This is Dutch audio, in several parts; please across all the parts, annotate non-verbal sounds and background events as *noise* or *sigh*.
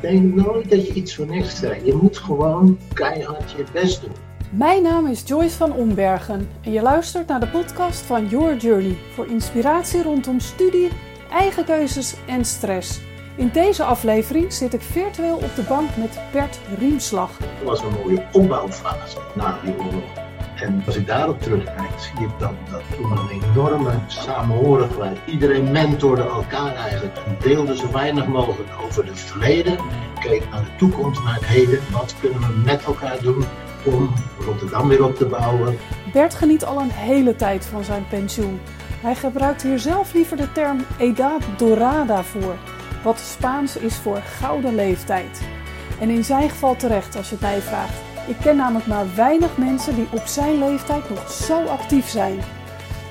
denk nooit dat je iets voor niks krijgt. Je moet gewoon keihard je best doen. Mijn naam is Joyce van Ombergen en je luistert naar de podcast van Your Journey voor inspiratie rondom studie, eigen keuzes en stress. In deze aflevering zit ik virtueel op de bank met Bert Riemslag. Het was een mooie opbouwfase na die oorlog. En als ik daarop terugkijk, zie ik dat, dat toen een enorme samenhorigheid. Iedereen mentorde elkaar eigenlijk en deelde zo weinig mogelijk over het verleden. Keek naar de toekomst, naar het heden. Wat kunnen we met elkaar doen om Rotterdam weer op te bouwen? Bert geniet al een hele tijd van zijn pensioen. Hij gebruikt hier zelf liever de term edad dorada voor, wat Spaans is voor gouden leeftijd. En in zijn geval terecht als je het mij vraagt. Ik ken namelijk maar weinig mensen die op zijn leeftijd nog zo actief zijn.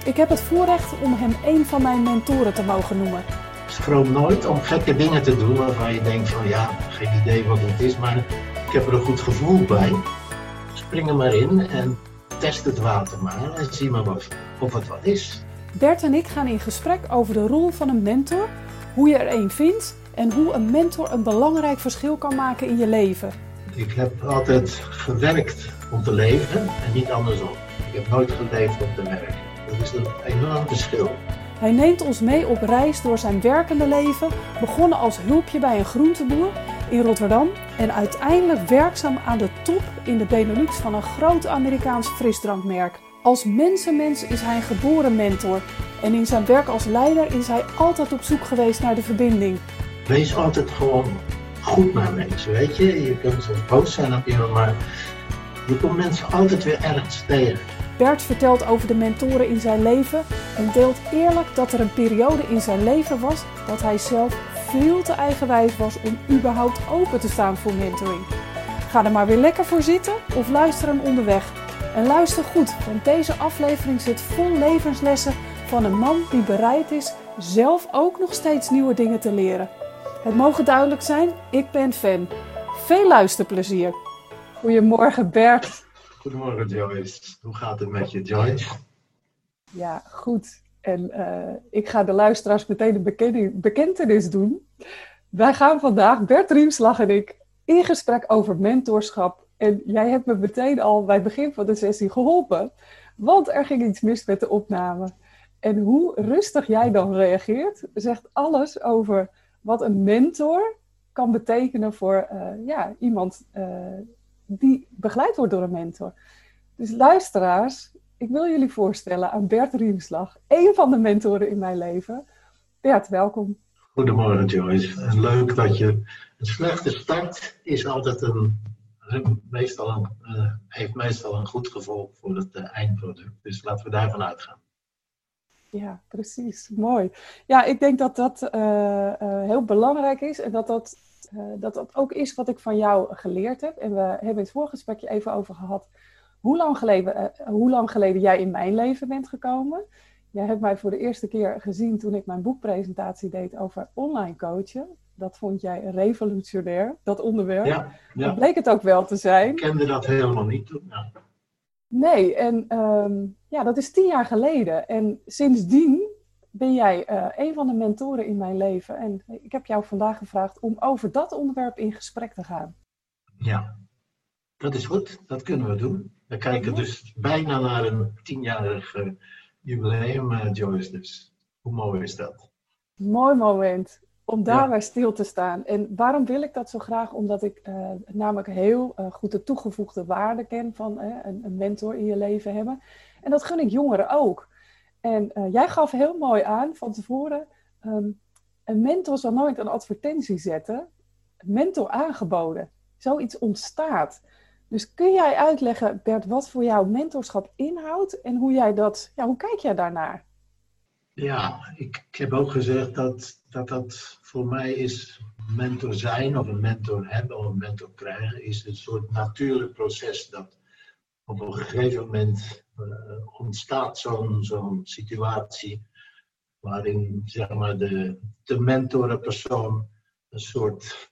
Ik heb het voorrecht om hem een van mijn mentoren te mogen noemen. Schroom nooit om gekke dingen te doen waarvan je denkt van ja, geen idee wat het is, maar ik heb er een goed gevoel bij. Spring er maar in en test het water maar en zie maar of, of het wat is. Bert en ik gaan in gesprek over de rol van een mentor, hoe je er een vindt en hoe een mentor een belangrijk verschil kan maken in je leven. Ik heb altijd gewerkt om te leven en niet andersom. Ik heb nooit geleefd om te werken. Dat is een enorm verschil. Hij neemt ons mee op reis door zijn werkende leven, begonnen als hulpje bij een groenteboer in Rotterdam en uiteindelijk werkzaam aan de top in de Benelux van een groot Amerikaans frisdrankmerk. Als mensenmens is hij een geboren mentor en in zijn werk als leider is hij altijd op zoek geweest naar de verbinding. Wees altijd gewoon goed naar mensen, weet je. Je kunt zo boos zijn op iemand, maar je komt mensen altijd weer ergens tegen. Bert vertelt over de mentoren in zijn leven en deelt eerlijk dat er een periode in zijn leven was dat hij zelf veel te eigenwijs was om überhaupt open te staan voor mentoring. Ga er maar weer lekker voor zitten of luister hem onderweg. En luister goed, want deze aflevering zit vol levenslessen van een man die bereid is zelf ook nog steeds nieuwe dingen te leren. Het mogen duidelijk zijn, ik ben fan. Veel luisterplezier. Goedemorgen Bert. Goedemorgen Joyce. Hoe gaat het met je Joyce? Ja, goed. En uh, ik ga de luisteraars meteen een bekentenis doen. Wij gaan vandaag, Bert Riemslag en ik, in gesprek over mentorschap. En jij hebt me meteen al bij het begin van de sessie geholpen. Want er ging iets mis met de opname. En hoe rustig jij dan reageert, zegt alles over wat een mentor kan betekenen voor uh, ja, iemand uh, die begeleid wordt door een mentor. Dus luisteraars, ik wil jullie voorstellen aan Bert Riemslag, een van de mentoren in mijn leven. Bert, welkom. Goedemorgen Joyce. Leuk dat je... Een slechte start is altijd een... Meestal een uh, heeft meestal een goed gevolg voor het eindproduct. Dus laten we daarvan uitgaan. Ja, precies. Mooi. Ja, ik denk dat dat uh, uh, heel belangrijk is en dat dat, uh, dat dat ook is wat ik van jou geleerd heb. En we hebben het voorgesprekje even over gehad hoe lang, geleden, hoe lang geleden jij in mijn leven bent gekomen. Jij hebt mij voor de eerste keer gezien toen ik mijn boekpresentatie deed over online coachen. Dat vond jij revolutionair, dat onderwerp. Ja, ja. Dat bleek het ook wel te zijn. Ik kende dat helemaal niet toen. Ja. Nee, en um, ja, dat is tien jaar geleden. En sindsdien ben jij uh, een van de mentoren in mijn leven. En ik heb jou vandaag gevraagd om over dat onderwerp in gesprek te gaan. Ja, dat is goed. Dat kunnen we doen. We kijken dus bijna naar een tienjarig uh, jubileum, uh, Joyce. Dus hoe mooi is dat? Mooi moment om daarbij ja. stil te staan. En waarom wil ik dat zo graag? Omdat ik uh, namelijk heel uh, goed de toegevoegde waarde ken van uh, een, een, mentor in je leven hebben. En dat gun ik jongeren ook. En jij gaf heel mooi aan van tevoren, um, een mentor zal nooit een advertentie zetten. Mentor aangeboden. Zoiets ontstaat. Dus kun jij uitleggen, Bert, wat voor jou mentorschap inhoudt en hoe jij dat, ja, hoe kijk jij daarnaar? Ja, ik, ik, heb ook gezegd dat, dat dat voor mij is mentor zijn of een mentor hebben of een mentor krijgen, is een soort natuurlijk proces dat op een gegeven moment uh, ontstaat zo'n zo'n situatie waarin zeg maar, de, de mentorenpersoon een soort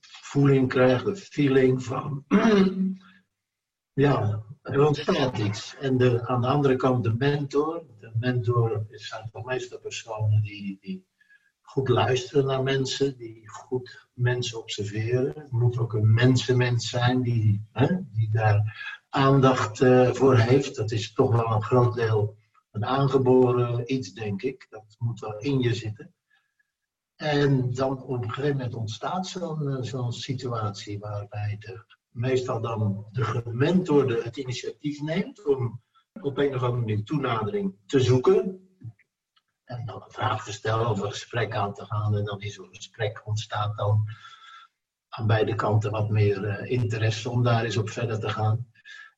voeling krijgt, een feeling van *clears throat* ja, er ontstaat iets. En de, aan de andere kant de mentor. De mentor zijn toch meestal personen die, die goed luisteren naar mensen, die goed mensen observeren. Het moet ook een mensenmens zijn die, hè, die daar aandacht uh, voor heeft. Dat is toch wel een groot deel een aangeboren iets, denk ik. Dat moet wel in je zitten. En dan op een gegeven moment ontstaat zo'n uh, zo'n situatie waarbij de, meestal dan de gementorde het initiatief neemt om op een of andere manier toenadering te zoeken. En dan een vraag te stellen of een gesprek aan te gaan. En dan in zo'n gesprek ontstaat dan aan beide kanten wat meer uh, interesse om daar eens op verder te gaan.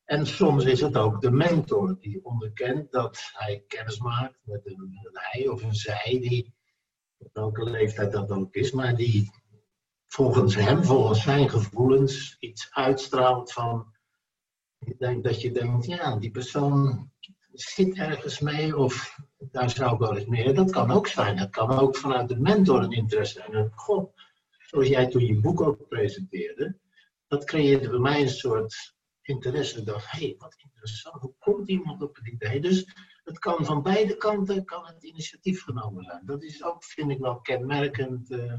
En soms is het ook de mentor die onderkent dat hij kennis maakt met een, een hij of een zij, die, welke leeftijd dat ook is, maar die volgens hem, volgens zijn gevoelens, iets uitstraalt van. Ik denk dat je denkt, ja, die persoon zit ergens mee of daar zou ik wel eens meer. Dat kan ook zijn. Dat kan ook vanuit de mentor een interesse zijn. God, zoals jij toen je boek ook presenteerde, dat creëerde bij mij een soort interesse. Dacht, hé, hey, wat interessant, hoe komt iemand op het idee? Dus het kan van beide kanten kan het initiatief genomen zijn. Dat is ook, vind ik wel kenmerkend uh,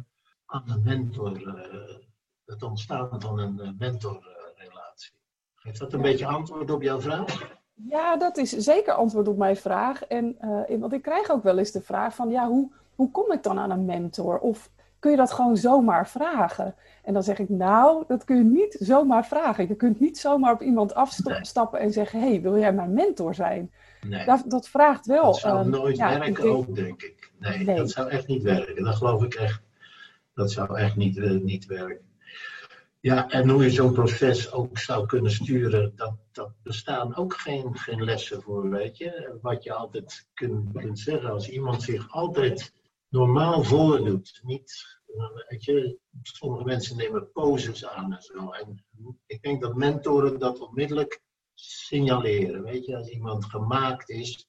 aan een mentor, uh, het ontstaan van een uh, mentorrelatie. Geeft dat een beetje antwoord op jouw vraag? Ja, dat is zeker antwoord op mijn vraag. En, want ik krijg ook wel eens de vraag van, ja, hoe, hoe kom ik dan aan een mentor? Of kun je dat gewoon zomaar vragen? En dan zeg ik, nou, dat kun je niet zomaar vragen. Je kunt niet zomaar op iemand afstappen en zeggen, hey, wil jij mijn mentor zijn? Nee. Dat, dat vraagt wel. Dat zou um, nooit ja, werken denk... ook, denk ik. Nee, nee, dat zou echt niet werken. Dat geloof ik echt. Dat zou echt niet, uh, niet werken. Ja, en hoe je zo'n proces ook zou kunnen sturen, dat, dat bestaan ook geen, geen lessen voor, weet je. Wat je altijd kunt, kunt zeggen, als iemand zich altijd normaal voordoet, niet Weet je, sommige mensen nemen poses aan en zo. En ik denk dat mentoren dat onmiddellijk signaleren. Weet je, als iemand gemaakt is.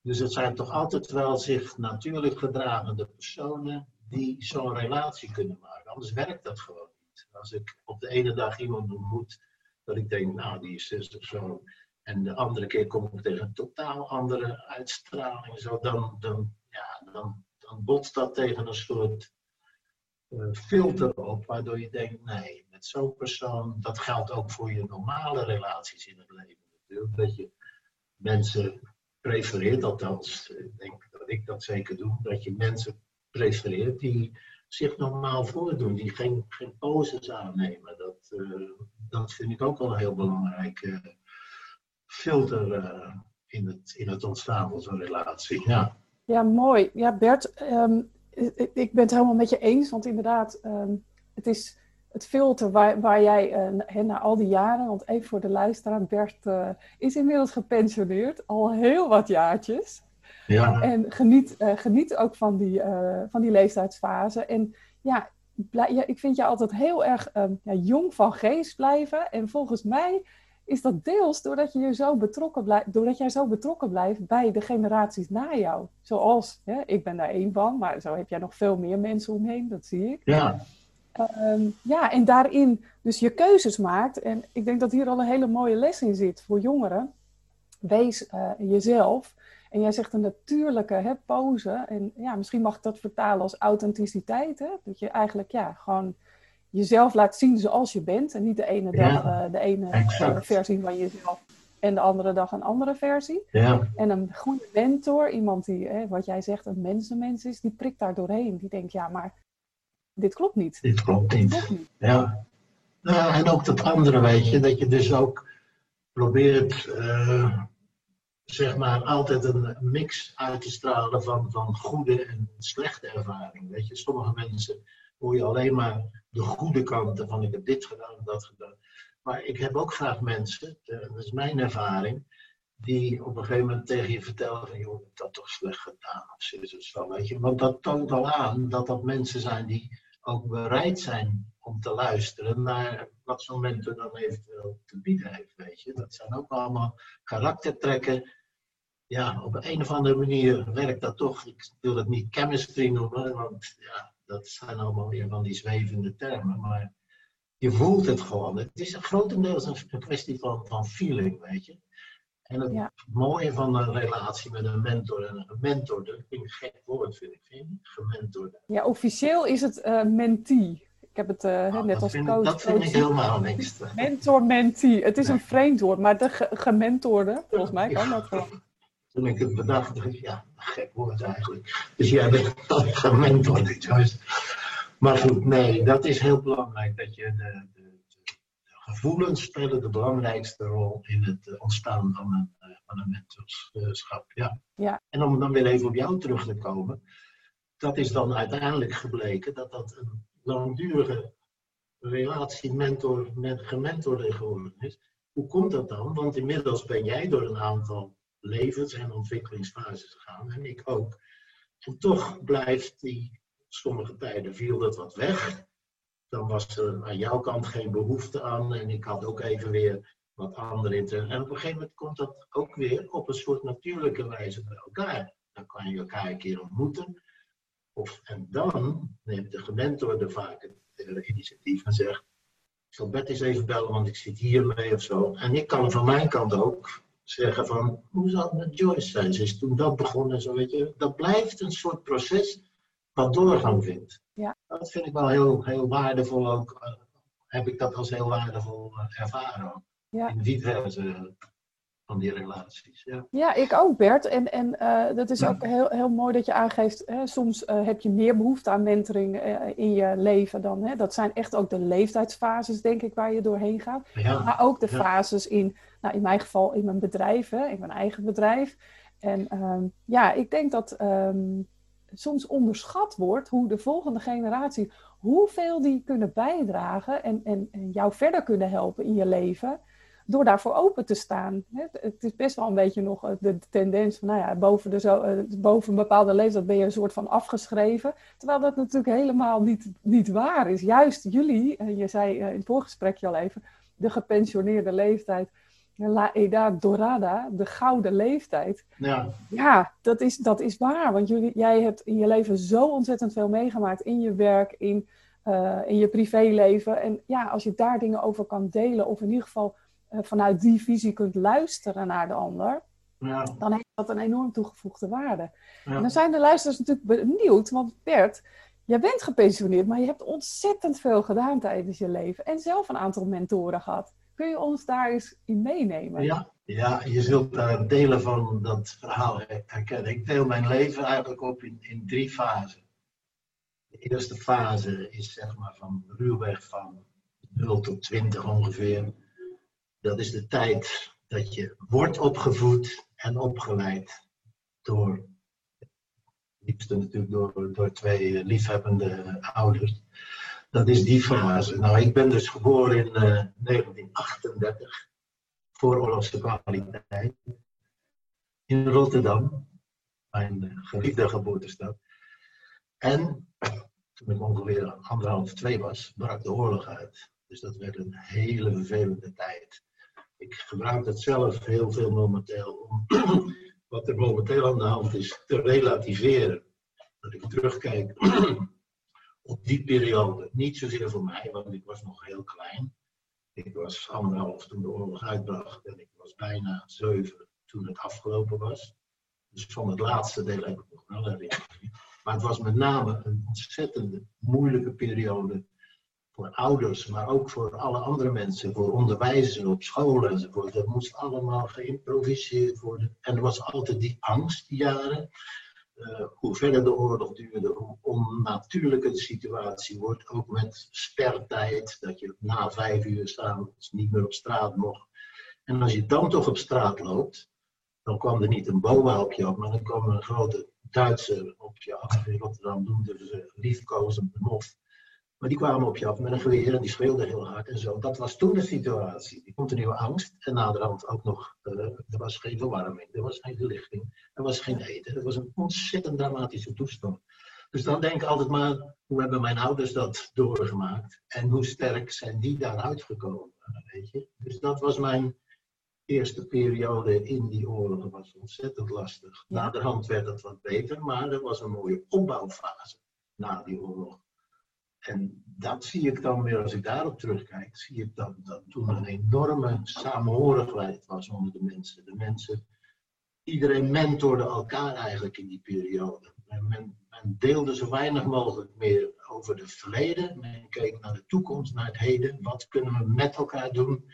Dus het zijn toch altijd wel zich natuurlijk gedragende personen die zo'n relatie kunnen maken. Anders werkt dat gewoon. Als ik op de ene dag iemand ontmoet, dat ik denk, nou, die is zus of zo. En de andere keer kom ik tegen een totaal andere uitstraling. Zo, dan, dan, ja, dan, dan botst dat tegen een soort filter op, waardoor je denkt, nee, met zo'n persoon, dat geldt ook voor je normale relaties in het leven natuurlijk, dat je mensen prefereert, althans, ik denk dat ik dat zeker doe, dat je mensen prefereert die zich normaal voordoen, die geen, geen poses aannemen. Dat, uh, dat vind ik ook wel een heel belangrijke filter uh, in, het, in het ontstaan van zo'n relatie. Ja. ja, mooi. Ja, Bert, um, ik ben het helemaal met je eens, want inderdaad, um, het is het filter waar, waar jij uh, na al die jaren, want even voor de luisteraar, Bert is inmiddels gepensioneerd, al heel wat jaartjes. Ja. En geniet, uh, geniet ook van die, van die leeftijdsfase. En ja, ja, ik vind je altijd heel erg um, ja, jong van geest blijven. En volgens mij is dat deels doordat, je je zo betrokken blijft, doordat jij zo betrokken blijft bij de generaties na jou. Zoals, hè, ik ben daar één van, maar zo heb jij nog veel meer mensen omheen, dat zie ik. Ja. Um, ja, en daarin dus je keuzes maakt. En ik denk dat hier al een hele mooie les in zit voor jongeren. Wees uh, jezelf. En jij zegt een natuurlijke hè, pose. En ja, misschien mag ik dat vertalen als authenticiteit. Hè? Dat je eigenlijk ja, gewoon jezelf laat zien zoals je bent. En niet de ene dag uh, de ene exact. versie van jezelf en de andere dag een andere versie. Ja. En een goede mentor, iemand die, hè, wat jij zegt, een mensenmens is, die prikt daar doorheen. Die denkt, ja, maar dit klopt niet. Dit klopt niet. klopt niet. Ja. Nou, en ook dat andere, weet je, dat je dus ook probeert, uh, zeg maar, altijd een mix uit te stralen van, van goede en slechte ervaring. Weet je, sommige mensen hoor je alleen maar de goede kanten van ik heb dit gedaan, dat gedaan. Maar ik heb ook graag mensen, dat is mijn ervaring, die op een gegeven moment tegen je vertellen van joh, ik heb dat toch slecht gedaan of zo, weet je. Want dat toont al aan dat dat mensen zijn die ook bereid zijn om te luisteren naar wat zo'n mentor dan eventueel te bieden heeft, weet je. Dat zijn ook allemaal karaktertrekken. Ja, op een of andere manier werkt dat toch. Ik wil het niet chemistry noemen, want ja, dat zijn allemaal weer van die zwevende termen, maar je voelt het gewoon. Het is grotendeels een, kwestie van, van feeling, weet je. En het mooie van een relatie met een mentor en een gementor, dat vind ik een gek woord, vind ik. Vind? Gementorde. Ja, officieel is het uh, mentee. Ik heb het uh, oh, net als coach. Ik, dat vind ik helemaal niks. Mentor, mentee. Het is een vreemd woord, maar de ge gementorde, volgens mij kan dat wel. Toen ik het bedacht, dacht ik, ja, gek woord eigenlijk. Dus jij bent *laughs* gementord. Maar goed, nee, dat is heel belangrijk dat je de, gevoelens spelen de belangrijkste rol in het eh, ontstaan van een, eh, van een mentorschap. Ja. Ja. En om dan weer even op jou terug te komen, dat is dan uiteindelijk gebleken dat dat een langdurige relatie mentor met gementorde geworden is. Hoe komt dat dan? Want inmiddels ben jij door een aantal levens- en ontwikkelingsfases gegaan en ik ook. En toch blijft die sommige tijden viel dat wat weg. Dan was er aan jouw kant geen behoefte aan en ik had ook even weer wat andere interesse. En op een gegeven moment komt dat ook weer op een soort natuurlijke wijze bij elkaar. Dan kan je elkaar een keer ontmoeten. Of, en dan neemt de gementor vaak het initiatief en zegt: Ik zal Bert eens even bellen, want ik zit hiermee of zo. En ik kan van mijn kant ook zeggen: van, Hoe zal het met Joyce zijn? Ze is toen dat begonnen en zo, weet je. Dat blijft een soort proces wat doorgang vindt. Dat vind ik wel heel, heel waardevol ook. Uh, heb ik dat als heel waardevol uh, ervaren. Ja. In diverse van die relaties. Ja, ja ik ook Bert. En, en uh, dat is ook heel, heel mooi dat je aangeeft, hè, soms heb je meer behoefte aan mentoring in je leven dan. Hè, dat zijn echt ook de leeftijdsfases, denk ik, waar je doorheen gaat. Ja. Maar ook de fases in, nou, in mijn geval in mijn bedrijf, hè, in mijn eigen bedrijf. En ehm, ja, ik denk dat ehm, soms onderschat wordt hoe de volgende generatie, hoeveel die kunnen bijdragen en, en, en jou verder kunnen helpen in je leven, door daarvoor open te staan. Het, is best wel een beetje nog de tendens van, nou ja, boven, de zo, eh, boven een bepaalde leeftijd ben je een soort van afgeschreven. Terwijl dat natuurlijk helemaal niet, niet waar is. Juist jullie, eh, je zei in het voorgesprekje al even, de gepensioneerde leeftijd. La Edad Dorada, de gouden leeftijd. ja. Ja, dat is, dat is waar. Want jullie, jij hebt in je leven zo ontzettend veel meegemaakt. In je werk, in, uh, in je privéleven. En ja, als je daar dingen over kan delen, of in ieder geval uh, vanuit die visie kunt luisteren naar de ander, ja. dan heeft dat een enorm toegevoegde waarde. Ja. En dan zijn de luisteraars natuurlijk benieuwd, want Bert, jij bent gepensioneerd, maar je hebt ontzettend veel gedaan tijdens je leven. En zelf een aantal mentoren gehad. Kun je ons daar eens in meenemen? Ja, ja je zult daar delen van dat verhaal herkennen. Ik deel mijn leven eigenlijk op in, in drie fasen. De eerste fase is zeg maar van ruwweg van 0 tot 20 ongeveer. Dat is de tijd dat je wordt opgevoed en opgeleid door, liefste natuurlijk door, door twee liefhebbende ouders. Dat is die fase. Nou, ik ben dus geboren in uh, 1938, vooroorlogse kwaliteit, in Rotterdam, mijn uh, geliefde geboortestad. En *clears throat* toen ik ongeveer anderhalf, twee was, brak de oorlog uit. Dus dat werd een hele vervelende tijd. Ik gebruik dat zelf heel veel momenteel om *clears throat* wat er momenteel aan de hand is te relativeren. Dat ik terugkijk *clears throat* op die periode. Niet zozeer voor mij, want ik was nog heel klein. Ik was anderhalf toen de oorlog uitbracht en ik was bijna zeven toen het afgelopen was. Dus van het laatste deel heb ik nog wel herinnering. Maar het was met name een ontzettende moeilijke periode voor ouders, maar ook voor alle andere mensen, voor onderwijzers op school enzovoort. Dat moest allemaal geïmproviseerd worden. En er was altijd die angst, die jaren. Uh, hoe verder de oorlog duurde, hoe onnatuurlijker de situatie wordt. Ook met spertijd, dat je na vijf uur s'avonds niet meer op straat mocht. En als je dan toch op straat loopt, dan kwam er niet een boa op je af, maar dan kwam er een grote Duitser op je af. In Rotterdam noemden ze liefkozend de mof. Maar die kwamen op je af met een geweer en die schreeuwden heel hard en zo. Dat was toen de situatie. Die continue angst en naderhand ook nog, uh, er was geen verwarming, er was geen verlichting, er was geen eten. Het was een ontzettend dramatische toestand. Dus dan denk ik altijd maar, hoe hebben mijn ouders dat doorgemaakt? En hoe sterk zijn die daaruit gekomen? Weet je? Dus dat was mijn eerste periode in die oorlog. Dat was ontzettend lastig. Ja. Naderhand werd het wat beter, maar er was een mooie opbouwfase na die oorlog. En dat zie ik dan weer, als ik daarop terugkijk, zie ik dat, dat toen een enorme samenhorigheid was onder de mensen. De mensen, iedereen mentorde elkaar eigenlijk in die periode. Men, men, deelde zo weinig mogelijk meer over het verleden. Men keek naar de toekomst, naar het heden. Wat kunnen we met elkaar doen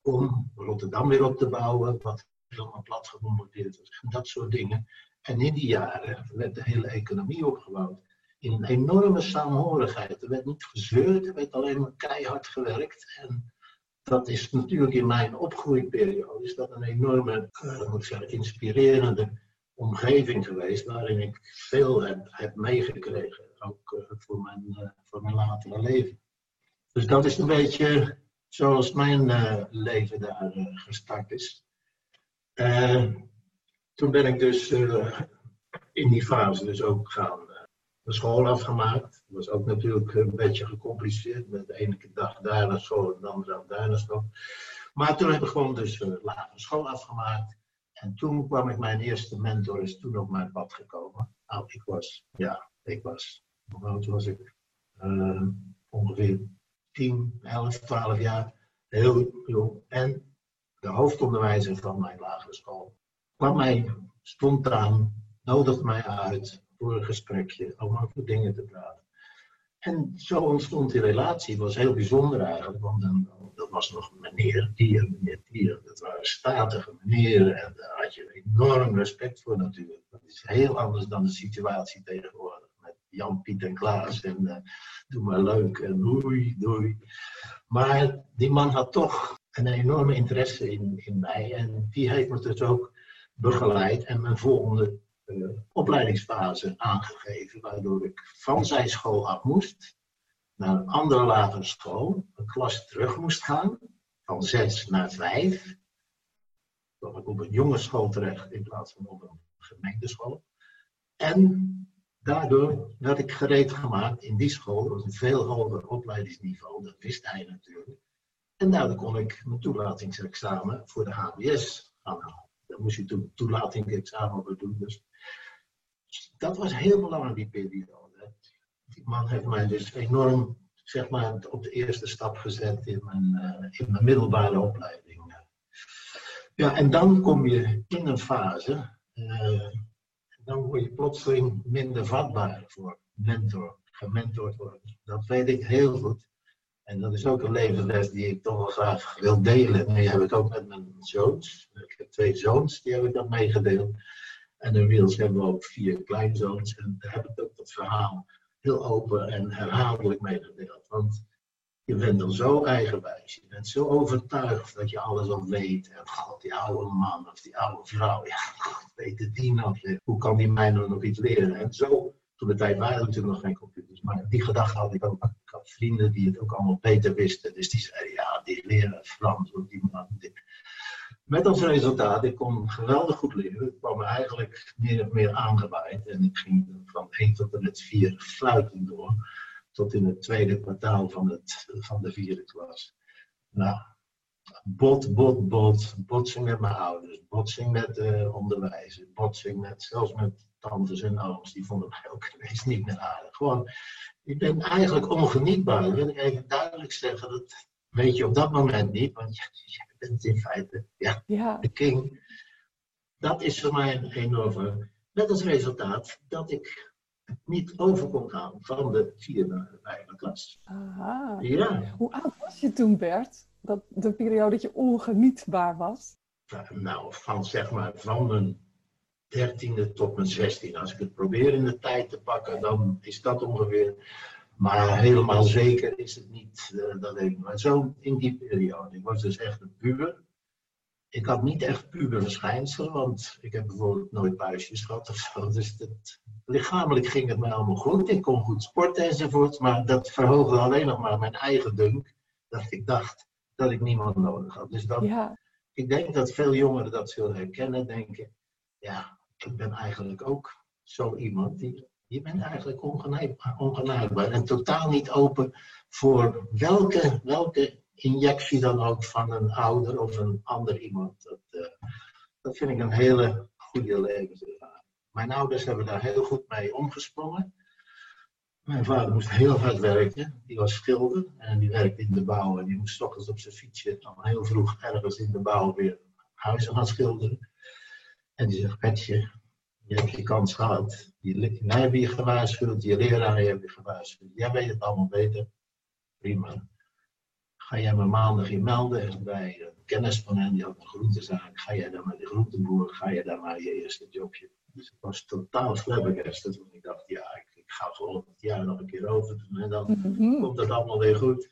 om Rotterdam weer op te bouwen? Wat helemaal plat gebombardeerd was. Dat soort dingen. En in die jaren werd de hele economie opgebouwd in een enorme saamhorigheid. Er werd niet gezeurd, er werd alleen maar keihard gewerkt. En dat is natuurlijk in mijn opgroeiperiode is dat een enorme, uh, moet ik zeggen, inspirerende omgeving geweest, waarin ik veel heb, heb meegekregen, ook uh, voor, mijn, uh, voor mijn latere leven. Dus dat is een beetje zoals mijn leven daar gestart is. toen ben ik dus in die fase dus ook gaan de school afgemaakt. Dat was ook natuurlijk een beetje gecompliceerd. Met de ene dag daar naar school en de andere dag daar naar school. Maar toen heb ik gewoon dus uh, lagere school afgemaakt. En toen kwam ik, mijn eerste mentor is toen op mijn pad gekomen. Nou, ik was, ja, ik was, hoe oud was ik? Uh, ongeveer 10, 11, 12 jaar. Heel jong. En de hoofdonderwijzer van mijn lagere school kwam mij spontaan, nodigde mij uit een gesprekje, om over dingen te praten. En zo ontstond die relatie. Was heel bijzonder eigenlijk, want dan, dat was nog meneer Dier, meneer Dier. Dat waren statige meneren en daar had je enorm respect voor natuurlijk. Dat is heel anders dan de situatie tegenwoordig. Met Jan, Piet en Klaas en uh, doe maar leuk en doei, doei. Maar die man had toch een enorme interesse in, in mij en die heeft me dus ook begeleid. En mijn volgende uh, opleidingsfase aangegeven, waardoor ik van zijn school af moest, naar een andere lagere school, een klas terug moest gaan, van zes naar vijf. Kwam ik op een jonge school terecht in plaats van op een gemeenteschool. En daardoor werd ik gereed gemaakt in die school, dat een veel hoger opleidingsniveau, dat wist hij natuurlijk. En daardoor kon ik mijn toelatingsexamen voor de HBS gaan halen. Daar moest je toen toelatingsexamen voor doen. Dus dat was heel belangrijk, die periode. Die man heeft mij dus enorm zeg maar, op de eerste stap gezet in mijn, uh, in mijn middelbare opleiding. Ja, en dan kom je in een fase, uh, dan word je plotseling minder vatbaar voor mentor, gementord worden. Dat weet ik heel goed. En dat is ook een levensles die ik toch wel graag wil delen. En die heb ik ook met mijn zoons. Ik heb twee zoons, die heb ik dat meegedeeld. En inmiddels hebben we ook vier kleinzoons. En daar heb ik ook dat verhaal heel open en herhaaldelijk meegedeeld. Want je bent dan zo eigenwijs. Je bent zo overtuigd dat je alles al weet. En god, die oude man of die oude vrouw. Ja, god, weet die nog? Hoe kan die mij nou nog iets leren? En zo, toen de tijd waren natuurlijk nog geen computers. Maar die gedachte had ik ook. Ik had vrienden die het ook allemaal beter wisten. Dus die zeiden, ja, die leren Frans of die man. Met als resultaat, ik kon geweldig goed leren. Ik kwam eigenlijk meer en meer aangewaaid. En ik ging van 1 tot en met 4 fluiten door. Tot in het tweede kwartaal van, het, van de vierde klas. Nou, bot, bot, bot. Botsing met mijn ouders. Botsing met uh. Botsing met, zelfs met tantes en ooms. Die vonden mij ook *laughs* ineens niet meer aardig. Gewoon, ik ben eigenlijk ongenietbaar. Dat wil ik even duidelijk zeggen. Dat weet je op dat moment niet. Want bent in feite ja, ja. de king. Dat is voor mij een enorme. Met als resultaat dat ik niet over kon gaan van de vierde naar de klas. Aha. Ja. Hoe oud was je toen, Bert? Dat de periode dat je ongenietbaar was? Nou, van zeg maar van mijn dertiende tot mijn zestiende. Als ik het probeer in de tijd te pakken, dan is dat ongeveer maar helemaal zeker is het niet uh, dat ik. Maar zo in die periode. Ik was dus echt een puber. Ik had niet echt puberverschijnselen, want ik heb bijvoorbeeld nooit buisjes gehad of zo. Dus dat, lichamelijk ging het mij allemaal goed. Ik kon goed sporten enzovoort. Maar dat verhoogde alleen nog maar mijn eigen dunk. Dat ik dacht dat ik niemand nodig had. Dus dat, ja. ik denk dat veel jongeren dat zullen herkennen. Denken, ja, ik ben eigenlijk ook zo iemand die je bent eigenlijk ongenaakbaar en totaal niet open voor welke, welke injectie dan ook van een ouder of een ander iemand. Dat, uh, dat vind ik een hele goede levenservaring. Mijn ouders hebben daar heel goed mee omgesprongen. Mijn vader moest heel hard werken. Die was schilder en die werkte in de bouw. En die moest ochtends op zijn fietsje dan heel vroeg ergens in de bouw weer huizen gaan schilderen. En die zegt, Petje, je hebt je kans gehad. Die, heb je gewaarschuwd, je leraar heb je gewaarschuwd. Jij weet het allemaal beter. Prima. Ga jij me maandag in melden en bij een kennis van hen, die had een groentezaak. Ga jij dan met de groenteboer, ga jij dan maar je eerste jobje. Dus ik was totaal flabbergasted toen ik dacht, ja, ik, ik ga gewoon het jaar nog een keer over doen en dan Mhm. komt het allemaal weer goed.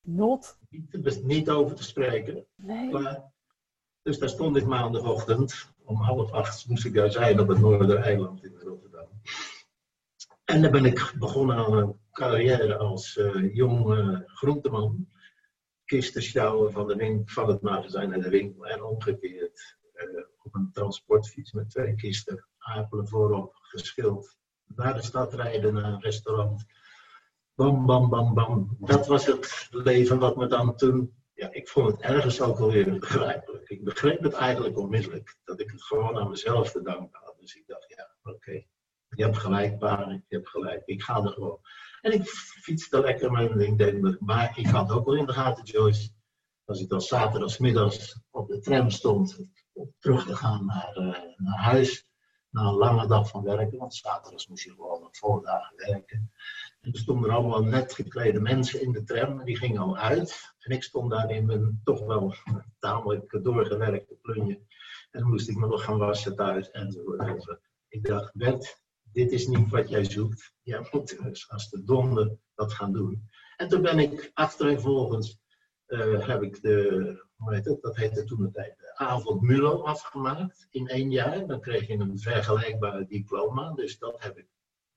Not. Niet, niet over te spreken. Nee. Klaar. Dus daar stond ik maandagochtend. Om half acht moest ik daar zijn op het Noordereiland in Rotterdam. En dan ben ik begonnen aan een carrière als eh jonge groenteman. Kisten sjouwen van, de win- van het magazijn naar de winkel en omgekeerd. eh, op een transportfiets met twee kisten, apelen voorop, geschild. Naar de stad rijden, naar een restaurant. Bam, bam, bam, bam. Dat was het leven wat me dan toen ja, ik vond het ergens ook alweer begrijpelijk. Ik begreep het eigenlijk onmiddellijk. Dat ik het gewoon aan mezelf te danken had. Dus ik dacht, ja, oké. Je hebt gelijk, pa. Je hebt gelijk. Ik ga er gewoon. En ik fietste lekker mijn ding. Maar ik had ook wel in de gaten, Joyce. Als ik dan zaterdagmiddags op de tram stond. Om terug te gaan naar, eh, naar huis. Na een lange dag van werken. Want zaterdags moest je gewoon op voordagen werken. En er stonden allemaal net geklede mensen in de tram. Die gingen al uit. En ik stond daar in mijn toch wel tamelijk doorgewerkte plunje. En dan moest ik me nog gaan wassen thuis enzovoort. Ik dacht, Bert, dit is niet wat jij zoekt. Jij moet dus als de donder dat gaan doen. En toen ben ik achtereenvolgens, eh heb ik de, hoe heet het, dat heette toen de tijd, MULO afgemaakt in één jaar. Dan kreeg je een vergelijkbaar diploma. Dus dat heb ik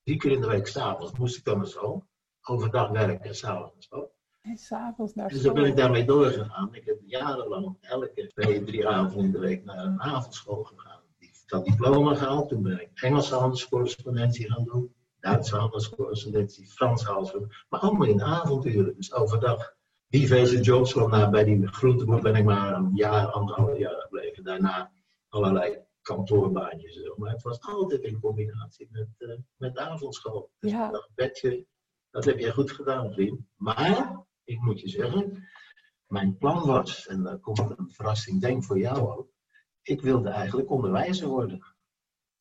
drie keer in de week s'avonds moest ik dan naar school. Overdag werken en s'avonds school. En s'avonds naar Dus zo ben ik school. daarmee doorgegaan. Ik heb jarenlang elke twee, drie avonden in de week naar een avondschool gegaan. Ik had diploma gehaald, toen ben ik Engelse handelscorrespondentie gaan doen, Duitse handelscorrespondentie, Franse handelscorrespondentie, maar allemaal in avonduren, dus overdag. Diverse jobs, want na, bij die groenteboer ben ik maar een jaar, anderhalf jaar gebleven. Daarna allerlei kantoorbaantjes. Maar het was altijd in combinatie met, eh, met avondschool. Dus Ja. ik dacht, Betje, dat heb jij goed gedaan, vriend. Maar, ik moet je zeggen, mijn plan was, en daar komt een verrassing, denk voor jou ook. Ik wilde eigenlijk onderwijzer worden.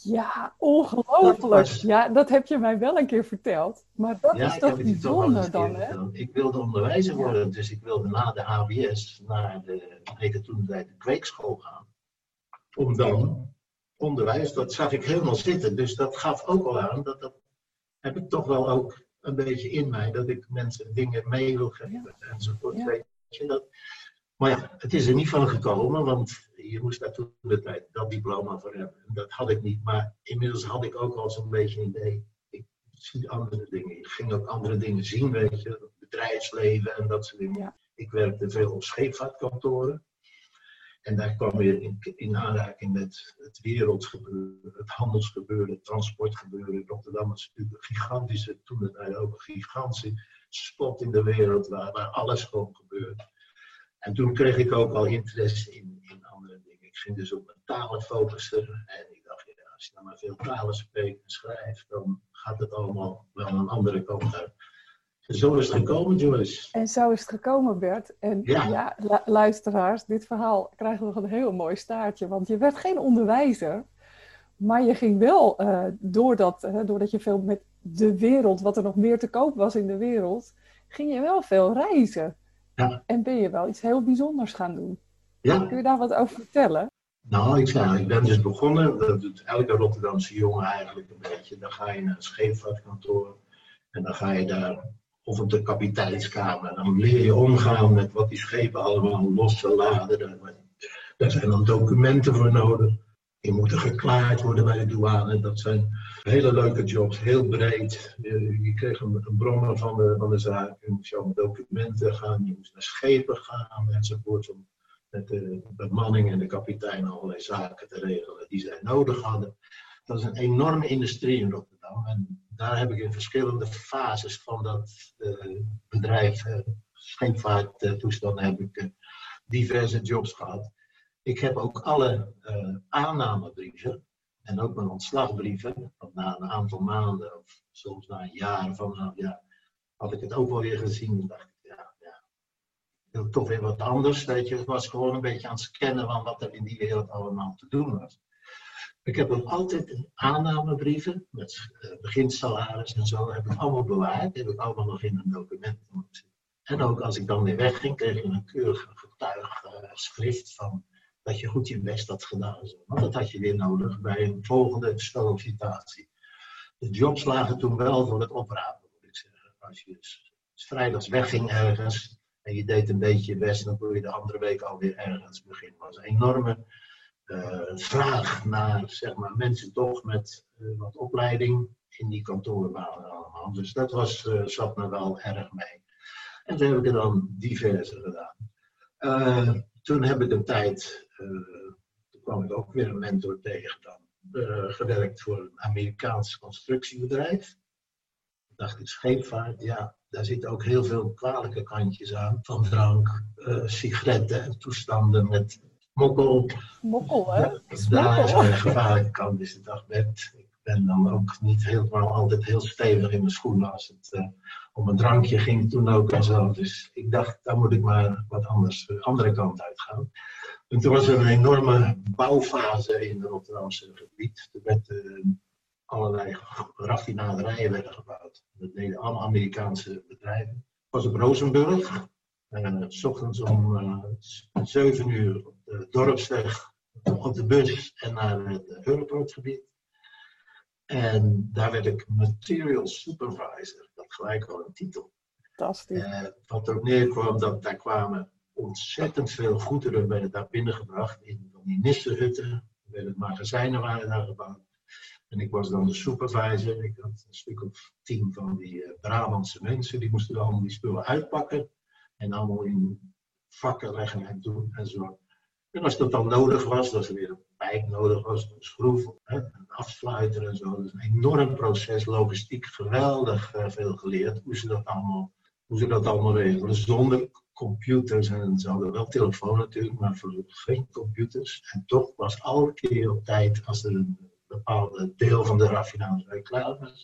Ja, Dat ongelooflijk. was- Ja, dat heb je mij wel een keer verteld. Maar dat ja, is toch bijzonder dan, hè? Ik wilde onderwijzer worden, dus ik wilde na de HBS naar de, heette toen tijd de kweekschool gaan. Om dan onderwijs, dat zag ik helemaal zitten. Dus dat gaf ook al aan, dat, dat heb ik toch wel ook een beetje in mij, dat ik mensen dingen mee wil geven enzovoort. Ja. Weet je, dat, maar ja, het is er niet van gekomen, want je moest daar toen de tijd dat diploma voor hebben. En dat had ik niet, maar inmiddels had ik ook al zo'n beetje een idee. Ik zie andere dingen. Ik ging ook andere dingen zien, weet je. Het bedrijfsleven en dat soort dingen. Ja. Ik werkte veel op scheepvaartkantoren. En daar kwam weer in, in aanraking met het wereldsgebeuren, het handelsgebeuren, het transportgebeuren. Rotterdam is natuurlijk een gigantische, toen het tijd ook een gigantische spot in de wereld waar, waar alles gewoon gebeurt. En toen kreeg ik ook al interesse in, in. Ik ging dus op mijn talen focussen. En ik dacht, ja, als je nou maar veel talen spreekt en schrijft, dan gaat het allemaal wel een andere kant uit. En zo is het gekomen, Joyce. En zo is het gekomen, Bert. En Ja. ja, lu- luisteraars, dit verhaal krijgt nog een heel mooi staartje. Want je werd geen onderwijzer, maar je ging wel, eh, doordat, eh, doordat je veel met de wereld, wat er nog meer te koop was in de wereld, ging je wel veel reizen. Ja. En ben je wel iets heel bijzonders gaan doen. Ja, Kun je daar wat over vertellen? nou, ik, zei, ik ben dus begonnen, dat doet elke Rotterdamse jongen eigenlijk een beetje. Dan ga je naar een scheepvaartkantoor en dan ga je daar, of op de kapiteinskamer, dan leer je omgaan met wat die schepen allemaal losse laden. Daar, daar zijn dan documenten voor nodig. Die moeten geklaard worden bij de douane. Dat zijn hele leuke jobs, heel breed. Je, je kreeg een, een brommer van de, van de zaak. Je moest jouw documenten gaan, je moest naar schepen gaan enzovoort. Om met de bemanning en de kapitein allerlei zaken te regelen die zij nodig hadden. Dat is een enorme industrie in Rotterdam. En daar heb ik in verschillende fases van dat eh, bedrijf, uh, scheepvaarttoestanden, heb ik eh, diverse jobs gehad. Ik heb ook alle aannamebrieven en ook mijn ontslagbrieven, want na een aantal maanden of soms na een jaar ja, had ik het ook wel weer gezien. dacht ja, ja, wil toch weer wat anders. Weet je, was gewoon een beetje aan het scannen van wat er in die wereld allemaal te doen was. Ik heb ook altijd aannamebrieven met uh, beginsalaris en zo, heb ik allemaal bewaard. heb ik allemaal nog in een document. En ook als ik dan weer wegging, kreeg ik een keurig getuigschrift van dat je goed je best had gedaan. Want dat had je weer nodig bij een volgende sollicitatie. De jobs lagen toen wel voor het oprapen, moet ik zeggen. Als je dus vrijdags wegging ergens en je deed een beetje je best, dan kon je de andere week alweer ergens beginnen. Dat was een enorme uh, vraag naar zeg maar, mensen toch met uh, wat opleiding in die kantoorbanen allemaal. Dus dat was, uh, zat me wel erg mee. En toen heb ik er dan diverse gedaan. toen heb ik een tijd, toen kwam ik ook weer een mentor tegen dan, gewerkt voor een Amerikaans constructiebedrijf. Ik dacht ik, scheepvaart, ja, daar zitten ook heel veel kwalijke kantjes aan. Van drank, sigaretten en toestanden met mokkel. Mokkel, hè? Daar is een gevaarlijke kant, is het Bert. Ik ben dan ook niet helemaal altijd heel stevig in mijn schoenen als het uh, om een drankje ging toen ook en zo. Dus ik dacht, daar moet ik maar wat anders, de andere kant uitgaan. En toen was er een enorme bouwfase in het Rotterdamse gebied. Er werden allerlei raffinaderijen werden gebouwd. Dat deden allemaal Amerikaanse bedrijven. Ik was op Rozenburg. En s ochtends om uh, 7 uur op de dorpsweg op de bus en naar het Europoortgebied. En daar werd ik Material Supervisor. Dat gelijk al een titel. Fantastisch. Uh, wat erop neerkwam, dat daar kwamen ontzettend veel goederen werden daar binnengebracht in die nissenhutten. Magazijnen waren daar gebouwd. En ik was dan de supervisor. Ik had een stuk of tien van die uh, Brabantse mensen. Die moesten dan allemaal die spullen uitpakken. En allemaal in vakken leggen en doen en zo. En als dat dan nodig was, dat er weer een pijp nodig was, een schroef, een afsluiter en zo. Dat is een enorm proces, logistiek, geweldig uh, veel geleerd hoe ze dat allemaal, hoe ze dat allemaal regelen. Zonder computers en ze hadden wel telefoon natuurlijk, maar voor geen computers. En toch was elke keer op tijd, als er een bepaalde deel van de raffinaderij klaar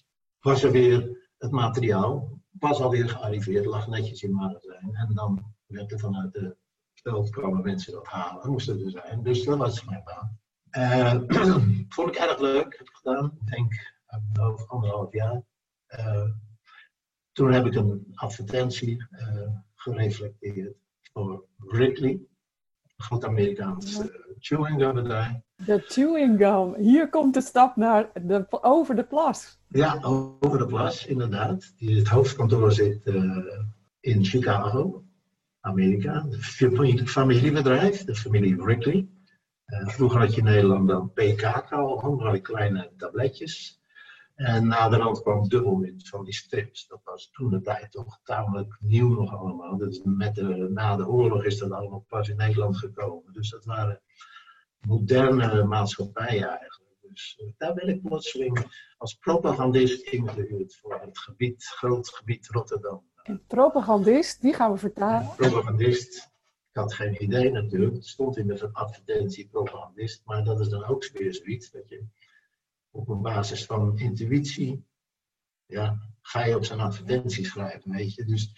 was, er weer het materiaal, was alweer gearriveerd, lag netjes in magazijn. En dan werd er vanuit de veld kwamen mensen dat halen, moesten er zijn. Dus dat was mijn baan. Uh, *clears throat* vond ik erg leuk, heb ik gedaan. Ik denk over anderhalf jaar. Uh, toen heb ik een advertentie gereflecteerd voor Wrigley, groot Amerikaans chewing gum bedrijf. De chewing gum. Hier komt de stap naar de, over de plas. Ja, over de plas, inderdaad. Het hoofdkantoor zit in Chicago. Amerika. Een familiebedrijf, de familie Wrigley. Uh, vroeger had je in Nederland dan PK al, allerlei kleine tabletjes. En naderhand kwam dubbelwind van die strips. Dat was toen de tijd toch tamelijk nieuw nog allemaal. Dus met de, na de oorlog is dat allemaal pas in Nederland gekomen. Dus dat waren moderne maatschappijen eigenlijk. Dus uh, daar ben ik plotseling als propagandist ingehuurd voor het gebied, groot gebied Rotterdam. En propagandist, die gaan we vertalen. Propagandist, ik had geen idee natuurlijk. Het stond in de advertentie propagandist, maar dat is dan ook weer zoiets dat je op een basis van intuïtie, ja, ga je op zijn advertentie schrijven, weet je. Dus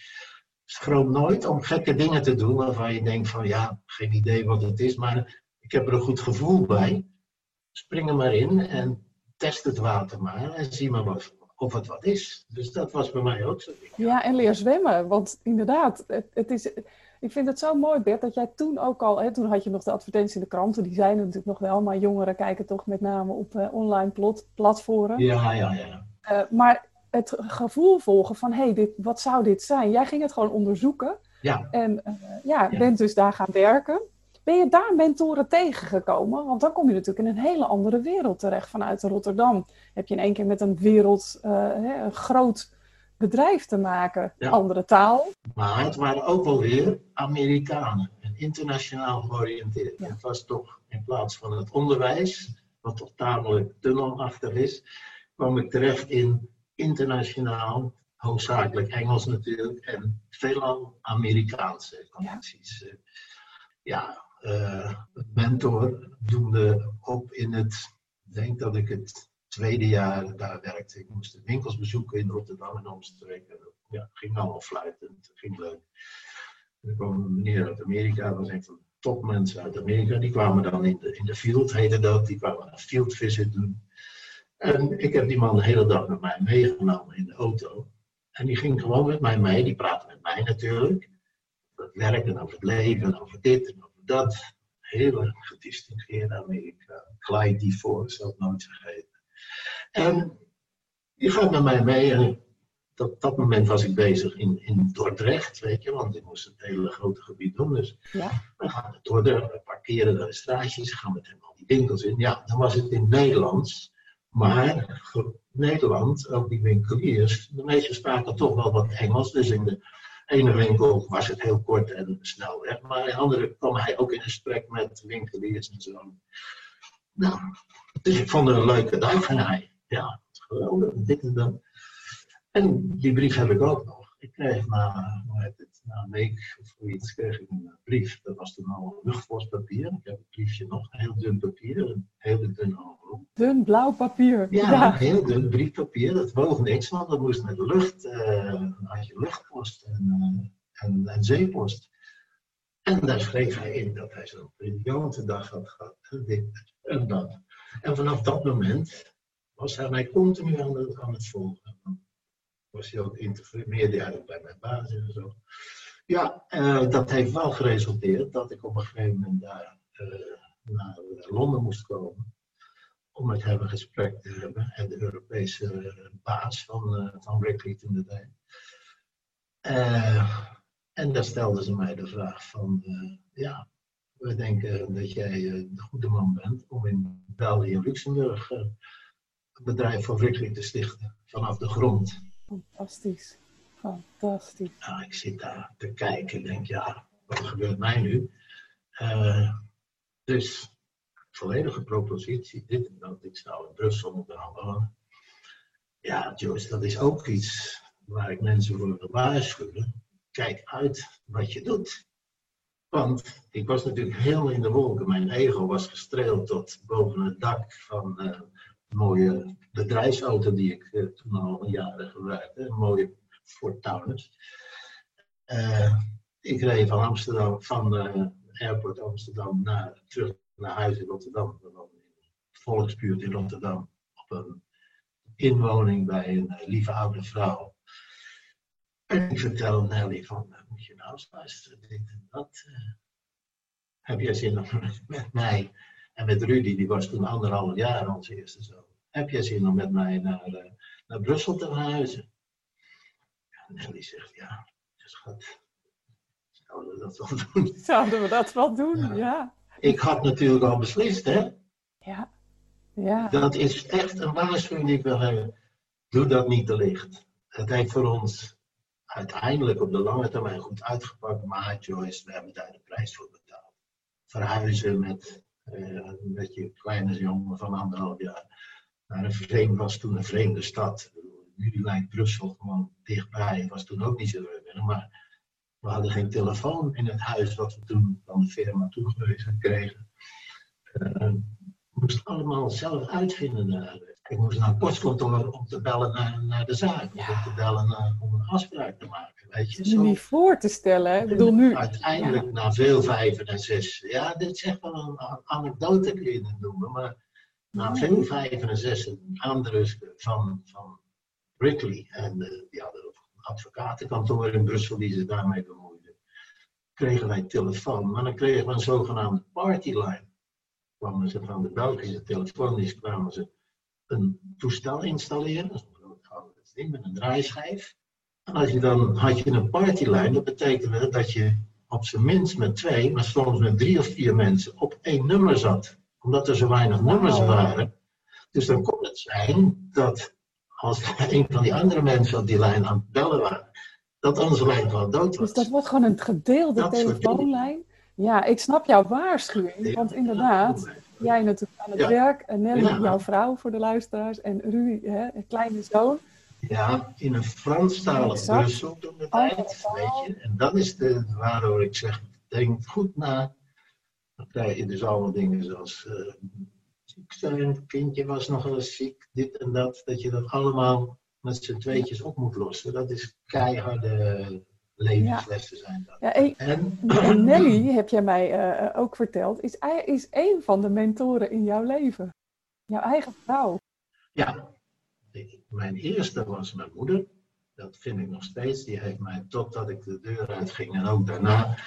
schroom nooit om gekke dingen te doen waarvan je denkt van ja, geen idee wat het is, maar ik heb er een goed gevoel bij. Spring er maar in en test het water maar en zie maar wat, of het wat is. Dus dat was bij mij ook zo. Ja, en leer zwemmen. Want inderdaad, het, het, is, ik vind het zo mooi, Bert, dat jij toen ook al... Hè, toen had je nog de advertentie in de kranten, die zijn er natuurlijk nog wel... maar jongeren kijken toch met name op uh, online plot, platformen. Ja, ja, ja. Uh, maar het gevoel volgen van, hé, hey, wat zou dit zijn? Jij ging het gewoon onderzoeken. Ja. En uh, ja, ja, bent dus daar gaan werken. Ben je daar mentoren tegengekomen? Want dan kom je natuurlijk in een hele andere wereld terecht. Vanuit Rotterdam heb je in één keer met een wereld, uh, een groot bedrijf te maken. Ja. Andere taal. Maar het waren ook wel weer Amerikanen. En internationaal georiënteerd. Ja. Het was toch in plaats van het onderwijs, wat toch tamelijk tunnelachtig is, kwam ik terecht in internationaal, hoofdzakelijk Engels natuurlijk, en veelal Amerikaanse connecties. Ja, ja uh, mentor doende op in het, ik denk dat ik het tweede jaar daar werkte. Ik moest de winkels bezoeken in Rotterdam en omstreken. Ja, ging allemaal fluitend, ging leuk. Er kwam een meneer uit Amerika, dat was een van de topmensen uit Amerika. Die kwamen dan in de, in de field, heette dat. Die kwamen een field visit doen. En ik heb die man de hele dag met mij meegenomen in de auto. En die ging gewoon met mij mee, die praatte met mij natuurlijk. Over het werk en over het leven, over dit en over dat. Hele gedistingeerde Amerika. Clyde die voor, zal nooit vergeten. En die gaat met mij mee en op dat moment was ik bezig in, in Dordrecht, weet je, want ik moest het hele grote gebied doen. Dus Ja. we gaan naar Dordrecht, we parkeren daar de straatjes, gaan met hem al die winkels in. Ja, dan was het in Nederlands, maar Nederland, ook die winkeliers, de meesten spraken toch wel wat Engels. Dus in de ene winkel was het heel kort en snel weg, maar in andere kwam hij ook in gesprek met winkeliers en zo. Nou, dus ik vond het een leuke dag en hij, ja, geweldig, dit en dat. En die brief heb ik ook nog. Ik kreeg na, hoe heet het, na een week of zoiets kreeg ik een brief. Dat was toen al luchtpostpapier. Ik heb het briefje nog, een heel dun papier, een hele dun envelop. Dun blauw papier. Ja, een heel dun briefpapier. Dat woog niks, want dat moest met lucht. eh dan had je luchtpost en, eh, en, en zeepost. En daar schreef hij in dat hij zo'n briljante dag had gehad. En dit en dat. En vanaf dat moment was hij mij continu aan het, aan het volgen. Was hij ook interveneerde hij bij mijn baas en zo. Ja, eh, dat heeft wel geresulteerd dat ik op een gegeven moment daar eh, naar Londen moest komen om met hem een gesprek te hebben. En de Europese eh, baas van, eh van toen de tijd. Eh, en daar stelden ze mij de vraag van, eh, ja, we denken dat jij eh, de goede man bent om in België en Luxemburg eh, een bedrijf van Wrigley te stichten, vanaf de grond. Fantastisch. Fantastisch. Nou, ik zit daar te kijken en denk, ja, wat gebeurt mij nu? Eh, dus, volledige propositie, dit en dat. Ik zou in Brussel moeten gaan wonen. Ja, Joyce, dat is ook iets waar ik mensen voor wil waarschuwen. Kijk uit wat je doet. Want ik was natuurlijk helemaal in de wolken. Mijn ego was gestreeld tot boven het dak van eh, een mooie bedrijfsauto die ik eh, toen al jaren gebruikte. Een mooie Ford Taunus. Eh, ik reed van Amsterdam, van de airport Amsterdam naar, terug naar huis in Rotterdam. De volksbuurt in Rotterdam. Op een inwoning bij een eh, lieve oude vrouw. En ik vertel Nelly van, moet je nou eens luisteren, dit en dat. eh. heb jij zin om *laughs* met mij en met Rudy, die was toen anderhalf jaar onze eerste zoon. Heb jij zin om met mij naar, eh, naar Brussel te verhuizen? En Nelly zegt, ja, schat, zouden we dat wel *laughs* doen? Zouden we dat wel doen? Ja. Ja. Ik had natuurlijk al beslist, hè. Ja. Ja. Dat is echt een waarschuwing die ik wil hebben. Doe dat niet te licht. Het heeft voor ons uiteindelijk op de lange termijn goed uitgepakt, maar Joyce, we hebben daar de prijs voor betaald. Verhuizen met, eh, met je kleine jongen van anderhalf jaar naar een vreemd, was toen een vreemde stad. Nu lijkt Brussel gewoon dichtbij, was toen ook niet zo leuk, maar we hadden geen telefoon in het huis wat we toen van de firma toegewezen kregen. Ik moest allemaal zelf uitvinden. daar. Ik moest naar het postkantoor om te bellen naar, naar de zaak. Of om te bellen naar, om een afspraak te maken. Weet je, zo. niet voor te stellen. hè. Ik bedoel nu. Uiteindelijk, na veel vijven en zes. Ja, dit is echt wel een anekdote kun je het noemen. Maar na veel vijven en zes aandrukken van, van Wrigley. En eh, die hadden een advocatenkantoor in Brussel die zich daarmee bemoeide. Kregen wij telefoon. Maar dan kregen we een zogenaamde partyline. Kwamen ze van de Belgische telefoondienst kwamen ze een toestel installeren. Dat is een ding met een draaischijf. En als je dan had je een partylijn, dat betekende dat je op zijn minst met twee, maar soms met drie of vier mensen op één nummer zat. Omdat er zo weinig nummers waren. Dus dan kon het zijn dat als *laughs* een van die andere mensen op die lijn aan het bellen waren, dat onze lijn gewoon dood was. Dus dat wordt gewoon een gedeelde Dat telefoonlijn. Ja, ik snap jouw waarschuwing. Want inderdaad, jij natuurlijk aan het Ja. werk. En Nelly, jouw vrouw voor de luisteraars. En Rudy, hè, een kleine zoon. Ja, in een Franstalig. Brussel toen de tijd, Oh. weet je. En dat is de, waardoor ik zeg, denk goed na. Dan krijg je dus allemaal dingen zoals eh, een kindje was nog eens ziek, dit en dat, dat je dat allemaal met z'n tweetjes op moet lossen. Dat is keiharde levenslessen zijn dat. Ja, en, en, Nelly, heb jij mij uh, ook verteld, is, is een van de mentoren in jouw leven. Jouw eigen vrouw. Ja, mijn eerste was mijn moeder. Dat vind ik nog steeds. Die heeft mij totdat ik de deur uitging en ook daarna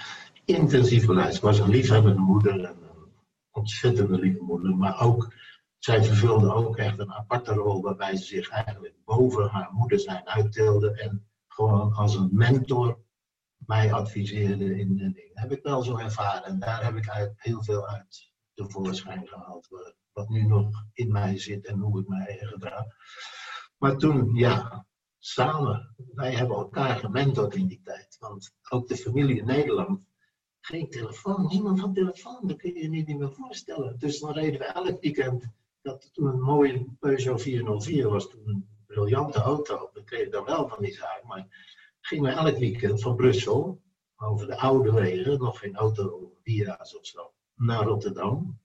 intensief geleid. Ik was een liefhebbende moeder en een ontzettende lieve moeder. Maar ook, zij vervulde ook echt een aparte rol waarbij ze zich eigenlijk boven haar moeder zijn uitteelde. En gewoon als een mentor mij adviseerde in de dingen. heb ik wel zo ervaren. En daar heb ik heel veel uit tevoorschijn gehaald. Wat nu nog in mij zit en hoe ik mij gedraag. Maar toen, ja, samen, wij hebben elkaar gementord in die tijd. Want ook de familie in Nederland, geen telefoon, niemand had telefoon, dat kun je je niet meer voorstellen. Dus dan reden we elk weekend, dat toen een mooie Peugeot 404 was, toen briljante auto, dat kreeg ik dan wel van die zaak, maar gingen we elk weekend van Brussel, over de oude wegen, nog geen auto, vira's of zo, naar Rotterdam.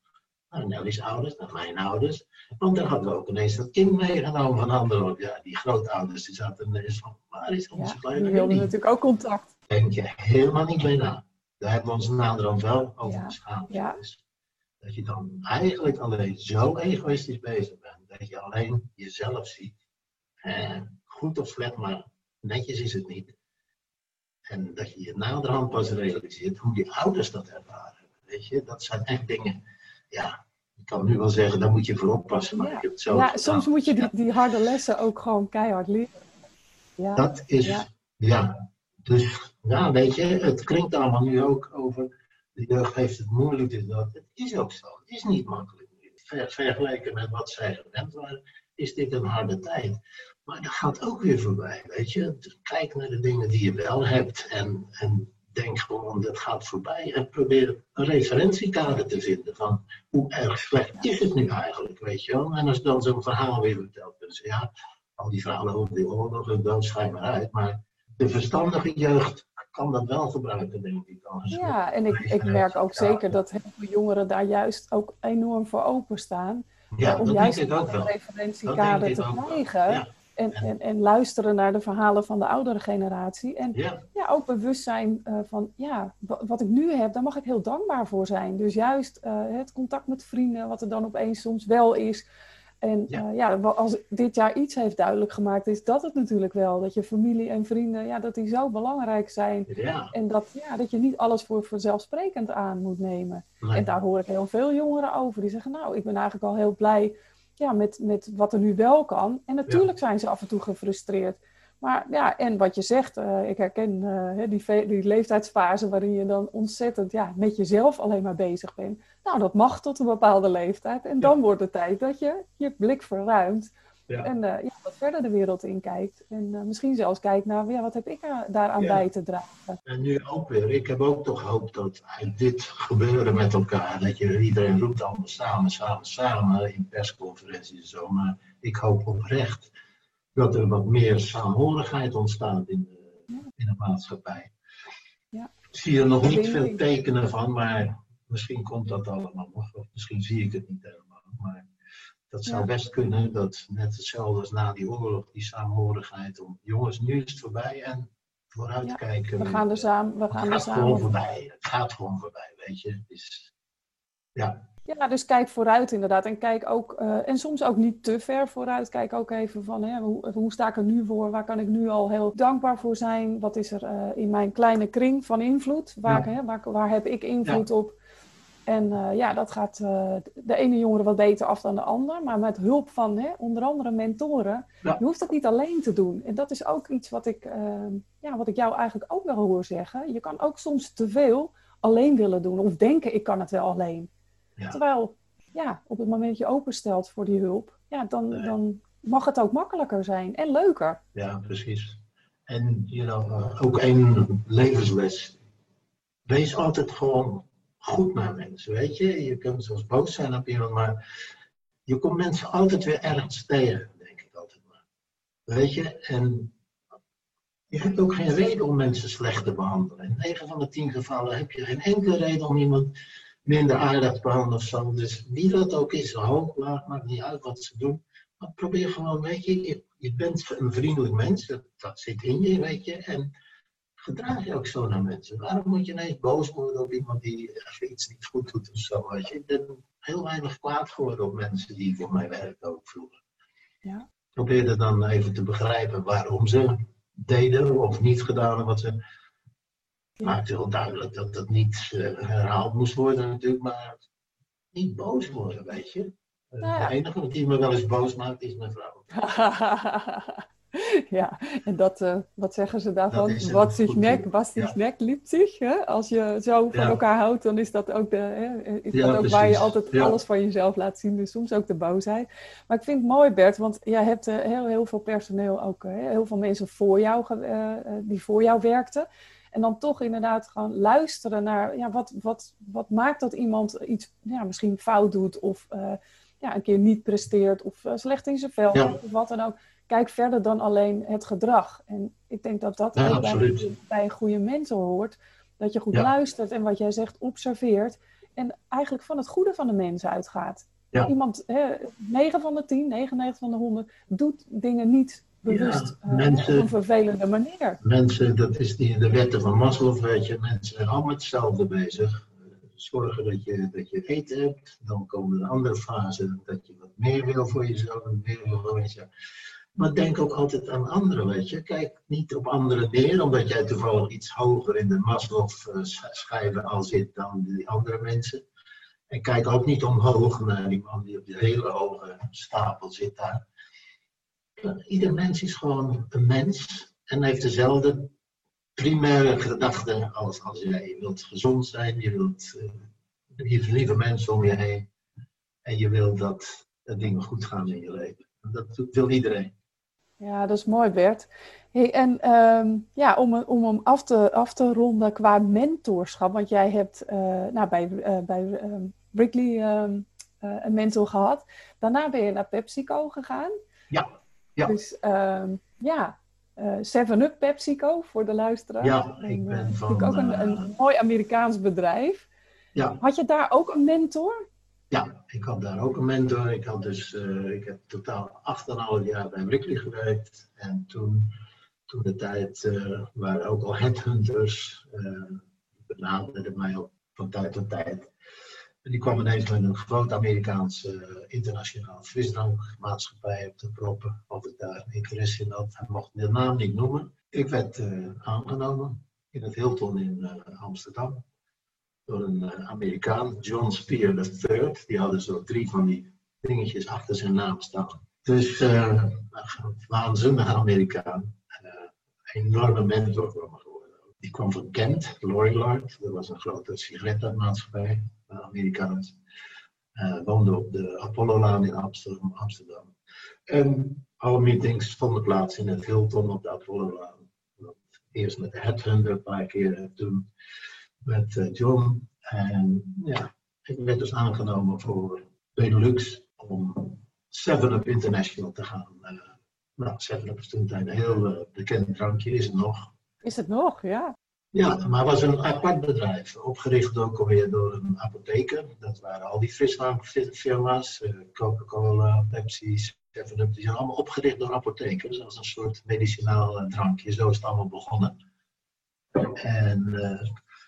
Naar Nelly's ouders, naar mijn ouders. Want daar hadden we ook ineens dat kind meegenomen van anderen. Ja, die grootouders die zaten ineens van, waar is onze ja, kleine Die wilden natuurlijk ook contact. Denk je helemaal niet mee na. Daar hebben we ons naderhand wel over ja. geschaamd. Ja. Dus dat je dan eigenlijk alleen zo egoïstisch bezig bent. Dat je alleen jezelf ziet. En goed of slecht, maar netjes is het niet. En dat je je naderhand pas realiseert hoe je ouders dat ervaren. Weet je, dat zijn echt dingen, ja, ik kan nu wel zeggen, daar moet je voor oppassen. Maar ja. ik heb het ja, soms moet je die, die, harde lessen ook gewoon keihard leren. Ja. Dat is, ja. Dus, ja, weet je, het klinkt allemaal nu ook over, de jeugd heeft het moeilijk, dus dat. Het is ook zo, het is niet makkelijk. Ver, vergeleken met wat zij gewend waren, is dit een harde tijd. Maar dat gaat ook weer voorbij, weet je. Kijk naar de dingen die je wel hebt en, en denk gewoon, dat gaat voorbij. En probeer een referentiekader te vinden van hoe erg slecht is het nu eigenlijk, weet je wel. En als dan zo'n verhaal weer vertelt, dan je, ja, al die verhalen over die oorlog en dood schrijf maar uit. Maar de verstandige jeugd kan dat wel gebruiken, denk ik. Als ja, en ik, ik merk ook zeker dat heel veel jongeren daar juist ook enorm voor openstaan. Ja, om juist een referentiekader te krijgen. En, en, en, luisteren naar de verhalen van de oudere generatie. En ja, ook bewust zijn uh, van, ja, wat ik nu heb, daar mag ik heel dankbaar voor zijn. Dus juist uh, het contact met vrienden, wat er dan opeens soms wel is. En ja. Uh, ja, als dit jaar iets heeft duidelijk gemaakt, is dat het natuurlijk wel. Dat je familie en vrienden, ja, dat die zo belangrijk zijn. Ja. En dat, ja, dat je niet alles voor vanzelfsprekend aan moet nemen. Nee. En daar hoor ik heel veel jongeren over. Die zeggen, nou, ik ben eigenlijk al heel blij ja, met, met wat er nu wel kan. En natuurlijk zijn ze af en toe gefrustreerd. Maar ja, en wat je zegt, uh, ik herken uh, die, die leeftijdsfase waarin je dan ontzettend ja, met jezelf alleen maar bezig bent. Nou, dat mag tot een bepaalde leeftijd. En dan wordt het tijd dat je je blik verruimt. Ja. En uh, ja, wat verder de wereld in kijkt. En misschien zelfs kijkt naar, ja, wat heb ik daaraan ja. bij te dragen. En nu ook weer. Ik heb ook toch hoop dat uit dit gebeuren met elkaar, dat je iedereen roept allemaal samen, samen, samen in persconferenties en zo. Maar ik hoop oprecht dat er wat meer saamhorigheid ontstaat in de, in de maatschappij. Ja. Ik zie er nog niet veel tekenen van, maar misschien komt dat allemaal nog. Of misschien zie ik het niet helemaal. Maar dat zou ja. best kunnen, dat net hetzelfde als na die oorlog, die saamhorigheid. Om, jongens, nu is het voorbij en vooruitkijken. Ja, we gaan er samen. We gaan het gaat gewoon voorbij. Het gaat gewoon voorbij, weet je. Dus, ja. Ja, dus kijk vooruit inderdaad. En kijk ook, uh, en soms ook niet te ver vooruit. Kijk ook even van hè, hoe, hoe, sta ik er nu voor? Waar kan ik nu al heel dankbaar voor zijn? Wat is er uh, in mijn kleine kring van invloed? Waar, ja. hè, waar, waar, heb ik invloed op? En uh, ja, dat gaat de ene jongere wat beter af dan de ander. Maar met hulp van hè, onder andere mentoren. Ja. Je hoeft het niet alleen te doen. En dat is ook iets wat ik, ja, wat ik jou eigenlijk ook wel hoor zeggen. Je kan ook soms te veel alleen willen doen. Of denken ik kan het wel alleen. Ja. Terwijl, ja, op het moment dat je openstelt voor die hulp, ja, dan, nee. dan mag het ook makkelijker zijn en leuker. Ja, precies. En you know, ook een levensles. Wees altijd gewoon goed naar mensen, weet je. Je kunt soms boos zijn op iemand, maar je komt mensen altijd weer ergens tegen, denk ik altijd maar. Weet je, en je hebt ook geen reden om mensen slecht te behandelen. In 9 van de 10 gevallen heb je geen enkele reden om iemand minder aardig behandelen of zo. Dus wie dat ook is, hoog, laag, maakt niet uit wat ze doen. Maar probeer gewoon, weet je, je, je bent een vriendelijk mens, dat, dat zit in je, weet je. En gedraag je ook zo naar mensen. Waarom moet je ineens boos worden op iemand die even iets niet goed doet of zo? Weet je? Ik ben heel weinig kwaad geworden op mensen die voor mij werken ook vroeger. Ja. Probeerde dan even te begrijpen waarom ze deden of niet gedaan wat ze. Ja. Maakte heel duidelijk dat dat niet uh, herhaald moest worden natuurlijk, maar niet boos worden, weet je. Ja. De enige die me wel eens boos maakt is mijn vrouw. *laughs* *laughs* ja, en dat, uh, wat zeggen ze daarvan? Wat zich nek, was zich ja. nek, liept zich. Hè? Als je zo van ja. elkaar houdt, dan is dat ook, de, hè, is ja, dat ook waar je altijd alles van jezelf laat zien. Dus soms ook de boosheid. Maar ik vind het mooi, Bert, want jij hebt uh, heel, heel veel personeel ook, heel veel mensen voor jou, die voor jou werkten. En dan toch inderdaad gewoon luisteren naar, ja, wat, wat, wat maakt dat iemand iets ja, misschien fout doet of ja, een keer niet presteert of slecht in zijn vel of wat dan ook kijk verder dan alleen het gedrag. En ik denk dat dat ja, ook bij, bij, een goede mentor hoort. Dat je goed ja. luistert en wat jij zegt observeert. En eigenlijk van het goede van de mens uitgaat. Ja. Iemand, hè, 9 van de 10, 99 van de 100, doet dingen niet bewust ja, mensen, uh, op een vervelende manier. Mensen, dat is die, de wetten van Maslow, weet je. Mensen zijn allemaal hetzelfde bezig. Zorgen dat je, dat je eten hebt. Dan komen de andere fasen dat je wat meer wil voor jezelf. Meer wil voor jezelf. Maar denk ook altijd aan anderen, weet je. Kijk niet op anderen neer, omdat jij toevallig iets hoger in de Maslow-schijven al zit dan die andere mensen. En kijk ook niet omhoog naar die man die op die hele hoge stapel zit daar. Ieder mens is gewoon een mens en heeft dezelfde primaire gedachten als, als jij. Je wilt gezond zijn, je wilt uh, lieve mensen om je heen. En je wilt dat, dat dingen goed gaan in je leven. En dat wil iedereen. Ja, dat is mooi, Bert. Hey, en um, ja, om, om hem af te, af te ronden qua mentorschap, want jij hebt uh, nou, bij, uh, bij um, Wrigley um, uh, een mentor gehad. Daarna ben je naar PepsiCo gegaan. Ja. ja. Dus ja, 7-Up PepsiCo voor de luisteraar. Ja, ik ben van... ook een, een mooi Amerikaans bedrijf. Ja. Had je daar ook een mentor? Ja, ik had daar ook een mentor. Ik, had dus, uh, ik heb totaal 8,5 jaar bij Wrigley gewerkt. En toen, toen de tijd uh, waren ook al headhunters. Uh, benaderden mij ook van tijd tot tijd. En die kwam ineens met een grote Amerikaanse internationaal frisdrankmaatschappij op te proppen. Of ik daar interesse in had. Hij mocht de naam niet noemen. Ik werd aangenomen in het Hilton in Amsterdam door een uh, Amerikaan, John Spear III. Die hadden zo drie van die dingetjes achter zijn naam staan. Dus uh, waanzinnige Amerikaan. Uh, enorme mentor voor. Die kwam van Kent, Lorillard. Dat was een grote sigarettenmaatschappij, Amerikaans. woonde op de Apollo-laan in Amsterdam. En alle meetings vonden plaats in het Hilton op de Apollo-laan. Eerst met de Headhunter een paar keer en toen met uh, John. En ja, ik werd dus aangenomen voor Benelux om 7-Up International te gaan. Uh, nou, 7-Up is toen een heel uh, bekend drankje, is het nog. Is het nog, ja. Ja, maar het was een apart bedrijf. Opgericht ook alweer door een apotheker. Dat waren al die frisdrankfirma's. Coca-Cola, Pepsi, 7-Up. Die zijn allemaal opgericht door apothekers. Als een soort medicinaal drankje. Zo is het allemaal begonnen. En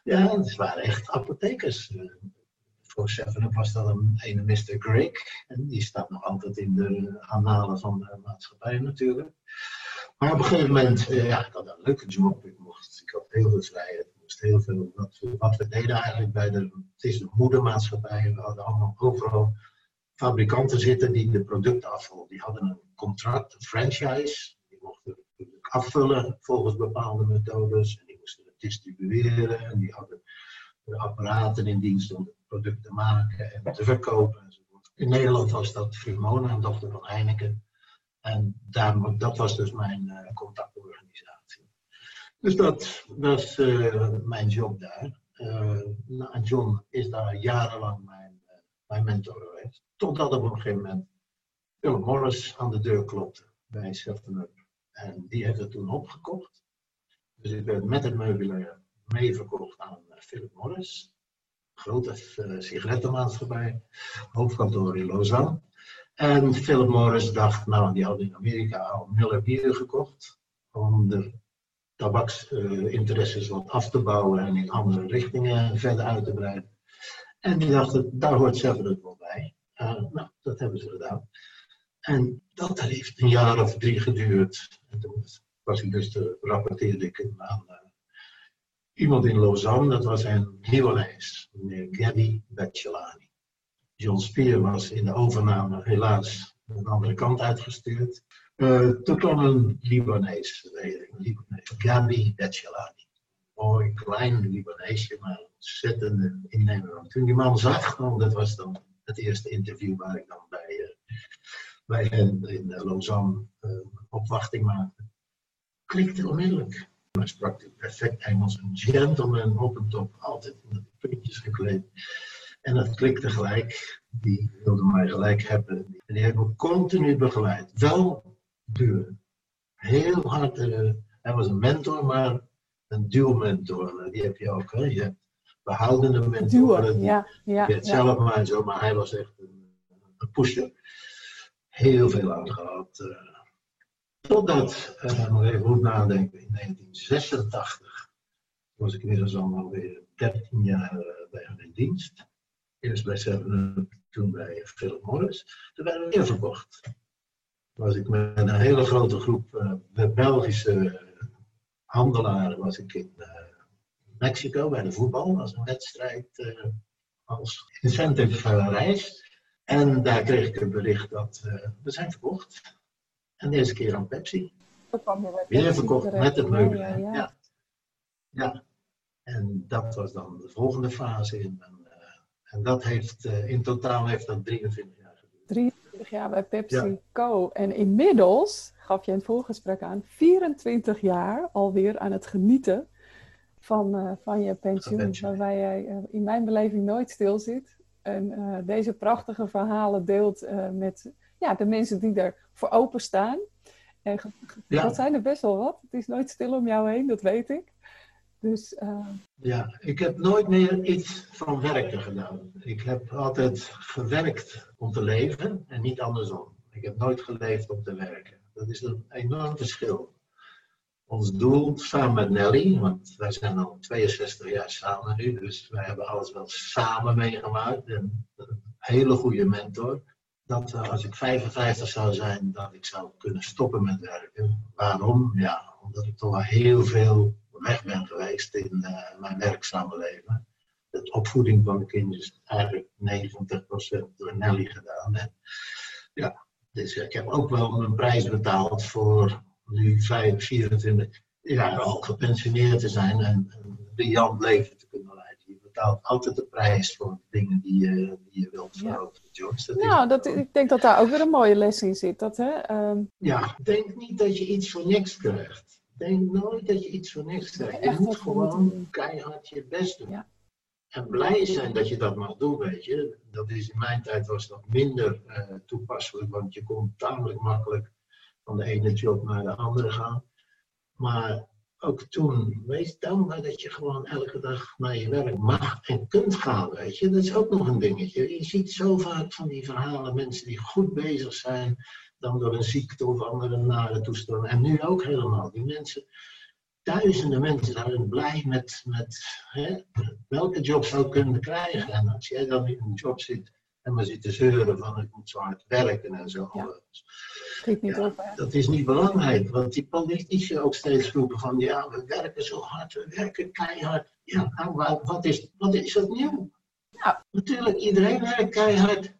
ja, het waren echt apothekers. Voor Seven was dat een ene Mr. Greg. En die staat nog altijd in de annalen van de maatschappij natuurlijk. Maar op een gegeven moment, eh, ja, ik had een leuke job. Ik, mocht, ik had heel veel vrijheid. Ik moest heel veel, wat, wat we deden eigenlijk bij de, het is de moedermaatschappij. We hadden allemaal overal fabrikanten zitten die de producten afvallen. Die hadden een contract, een franchise. Die mochten afvullen volgens bepaalde methodes distribueren. En die hadden de apparaten in dienst om het product te maken en te verkopen. Enzovoort. In Nederland was dat Vrumona, een dochter van Heineken. En daar, dat was dus mijn uh, contactorganisatie. Dus dat was uh, mijn job daar. Uh, nou, John is daar jarenlang mijn, mijn mentor geweest. Totdat op een gegeven moment Philip Morris aan de deur klopte bij 7-Up. En die heeft het toen opgekocht. Dus ik werd met het meubilair meeverkocht aan eh, Philip Morris. grote uh, sigarettenmaatschappij, hoofdkantoor in Lausanne. En Philip Morris dacht, nou, die had in Amerika al Miller bier gekocht. Om de tabaksinteresses wat af te bouwen en in andere richtingen verder uit te breiden. En die dachten, daar hoort Seven wel bij. Uh, nou, dat hebben ze gedaan. En dat heeft een jaar of drie geduurd. En toen ik dus te, rapporteerde ik aan uh, iemand in Lausanne, dat was een Libanees, meneer Gabby Bechelani. John Spear was in de overname helaas de andere kant uitgestuurd. Uh, toen kwam een Libanees, Gabi Bechelani. Mooi, klein Libaneesje, maar ontzettende innemer. Toen die man zag, nou, dat was dan het eerste interview waar ik dan bij, uh, hen in Lausanne opwachting maakte. Klikte onmiddellijk. Hij sprak perfect Engels, een gentleman op en top, altijd in de puntjes gekleed. En dat klikte gelijk. Die wilde mij gelijk hebben. En die heeft me continu begeleid. Wel duur. Heel hard. Uh, hij was een mentor, maar een duo-mentor. Die heb je ook. Hè? Je hebt behoudende mentoren. ja, ja, je hebt zelf maar zo, maar hij was echt een, een pusher. Heel veel aan gehad. Uh, totdat, uh, nog even goed nadenken, in 1986 was ik inmiddels al alweer 13 jaar bij hem in dienst. Eerst bij Seven toen bij Philip Morris. Toen werden we weer verkocht. Was ik met een hele grote groep uh, Belgische handelaren was ik in Mexico bij de voetbal. Dat was een wedstrijd als incentive reis. En daar kreeg ik een bericht dat we zijn verkocht. En deze keer aan Pepsi. Weer verkocht met het meubelen. Ja, ja. ja, En dat was dan de volgende fase in mijn en dat heeft, uh, in totaal heeft dat 23 jaar geduurd. 23 jaar bij PepsiCo. En inmiddels, gaf je in het voorgesprek aan, 24 jaar alweer aan het genieten van, uh, van je pensioen. Waarbij jij in mijn beleving nooit stil zit. En deze prachtige verhalen deelt met ja, de mensen die er voor openstaan. En ja. dat zijn er best wel wat. Het is nooit stil om jou heen, dat weet ik. Dus, uh... Ja, ik heb nooit meer iets van werken gedaan. Ik heb altijd gewerkt om te leven en niet andersom. Ik heb nooit geleefd om te werken. Dat is een enorm verschil. Ons doel, samen met Nelly, want wij zijn al 62 jaar samen nu, dus wij hebben alles wel samen meegemaakt. En een hele goede mentor. Dat als ik 55 zou zijn, dat ik zou kunnen stoppen met werken. Waarom? Ja, omdat ik toch wel heel veel weg ben geweest in uh, mijn werkzame leven. De opvoeding van kinderen is eigenlijk 90% door Nelly gedaan. Ja, dus ik heb ook wel een prijs betaald voor nu 24 jaar al gepensioneerd te zijn en een briljant leven te kunnen leiden. Betaalt altijd de prijs voor dingen die je, die je wilt verhogen. Ja. Dat nou, dat, ik denk dat daar ook weer een mooie les in zit. Dat, hè, um... Ja, denk niet dat je iets voor niks krijgt denk nooit dat je iets voor niks krijgt. Je moet gewoon keihard je best doen. Ja. En blij zijn dat je dat mag doen, weet je. Dat is in mijn tijd was dat minder uh, toepasselijk, want je kon tamelijk makkelijk van de ene job naar de andere gaan. Maar ook toen, wees dankbaar dat je gewoon elke dag naar je werk mag en kunt gaan, weet je. Dat is ook nog een dingetje. Je ziet zo vaak van die verhalen, mensen die goed bezig zijn, dan door een ziekte of andere nare toestanden. En nu ook helemaal. Die mensen, duizenden mensen zijn blij met, met hè, welke job zou kunnen krijgen. En als jij dan in een job zit en maar zit te zeuren van ik moet zo hard werken en zo. Ja. Niet ja, dat is niet belangrijk, want die politici ook steeds roepen van ja, we werken zo hard, we werken keihard. Ja, nou, wat is, wat is dat nieuw? Ja. Natuurlijk, iedereen werkt keihard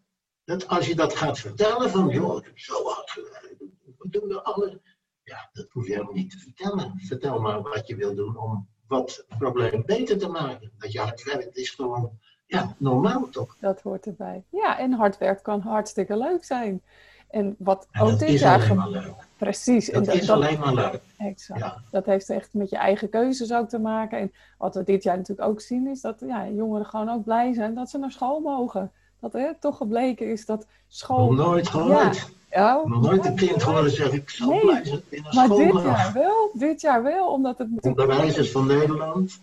dat als je dat gaat vertellen van, joh, ik heb zo hard gewerkt, we doen er alles. Ja, dat hoef je helemaal niet te vertellen. Vertel maar wat je wil doen om wat het probleem beter te maken. Dat je hard werkt is gewoon, ja, normaal toch? Dat hoort erbij. Ja, en hard werk kan hartstikke leuk zijn. En wat en ook dit jaar. Precies. Dat, en is alleen maar leuk. Exact. Ja. Dat heeft echt met je eigen keuzes ook te maken. En wat we dit jaar natuurlijk ook zien, is dat ja, jongeren gewoon ook blij zijn dat ze naar school mogen dat hè, toch gebleken is dat school... Nog nooit gehoord. Ja. Nog nooit een kind horen zeggen, ik zal nee, blij zijn Maar dit jaar wel, dit jaar wel, omdat het... Onderwijzers van Nederland,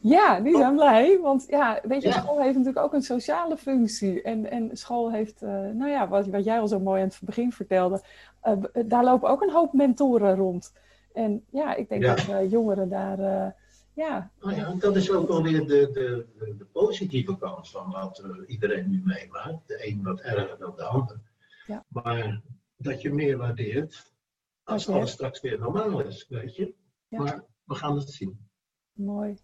Ja, die zijn blij. Want ja, weet je, school heeft natuurlijk ook een sociale functie. En, en school heeft, uh, nou ja, wat, wat jij al zo mooi aan het begin vertelde, uh, daar lopen ook een hoop mentoren rond. En ja, ik denk dat uh, jongeren daar, ja. Nou ja, dat is ook alweer de, de, de, positieve kant van wat iedereen nu meemaakt. De een wat erger dan de ander. Ja. Maar dat je meer waardeert als alles straks weer normaal is, weet je. Ja. Maar we gaan het zien. Mooi.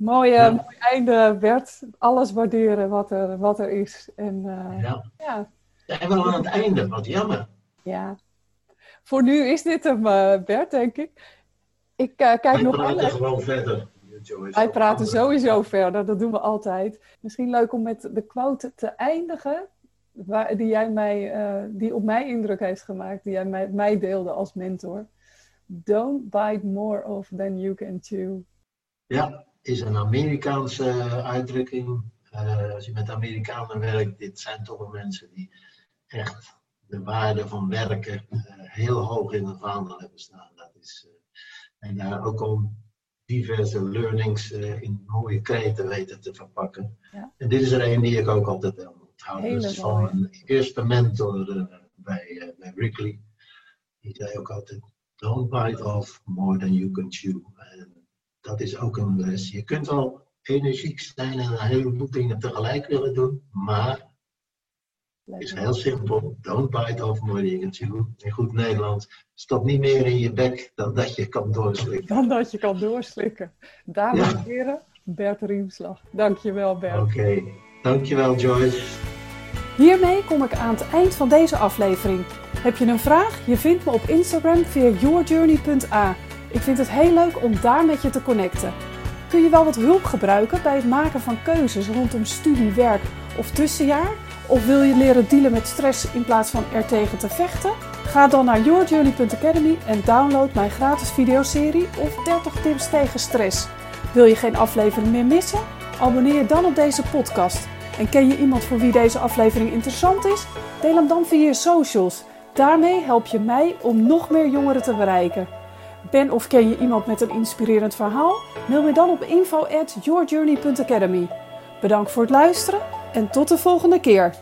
Mooi, ja. mooi einde, Bert. Alles waarderen wat er, wat er is. En, uh, ja. ja. Zijn we aan het einde, wat jammer. Ja. Voor nu is dit hem, uh, Bert, denk ik. Ik uh, kijk Wij nog praten gewoon verder. Wij praten sowieso verder, dat doen we altijd. Misschien leuk om met de quote te eindigen, waar, die, jij mij, die op mij indruk heeft gemaakt, die jij mij, mij deelde als mentor. Don't bite more off than you can chew. Ja, is een Amerikaanse uitdrukking. Uh, als je met Amerikanen werkt, dit zijn toch wel mensen die echt de waarde van werken uh, heel hoog in het vaandel hebben staan. Dat is, en daar ook om diverse learnings in mooie kreten weten te verpakken. Ja. En dit is er een die ik ook altijd wel onthoud. Dat is van een eerste mentor bij, bij Wrigley. Die zei ook altijd, don't bite off more than you can chew. En dat is ook een les. Je kunt wel energiek zijn en een heleboel dingen tegelijk willen doen, maar het is heel simpel. Don't bite off more than you can chew. In goed Nederlands, stop niet meer in je bek dan dat je kan doorslikken. Dan dat je kan doorslikken. Dames en heren, Bert Riemslag. Dankjewel Bert. Oké, okay. dankjewel Joyce. Hiermee kom ik aan het eind van deze aflevering. Heb je een vraag? Je vindt me op Instagram via yourjourney.a. Ik vind het heel leuk om daar met je te connecten. Kun je wel wat hulp gebruiken bij het maken van keuzes rondom studie, werk of tussenjaar? Of wil je leren dealen met stress in plaats van er tegen te vechten? Ga dan naar yourjourney.academy en download mijn gratis videoserie of 30 tips tegen stress. Wil je geen aflevering meer missen? Abonneer je dan op deze podcast. En ken je iemand voor wie deze aflevering interessant is? Deel hem dan via je socials. Daarmee help je mij om nog meer jongeren te bereiken. Ben of ken je iemand met een inspirerend verhaal? Mail me dan op info at yourjourney.academy. Bedankt voor het luisteren en tot de volgende keer.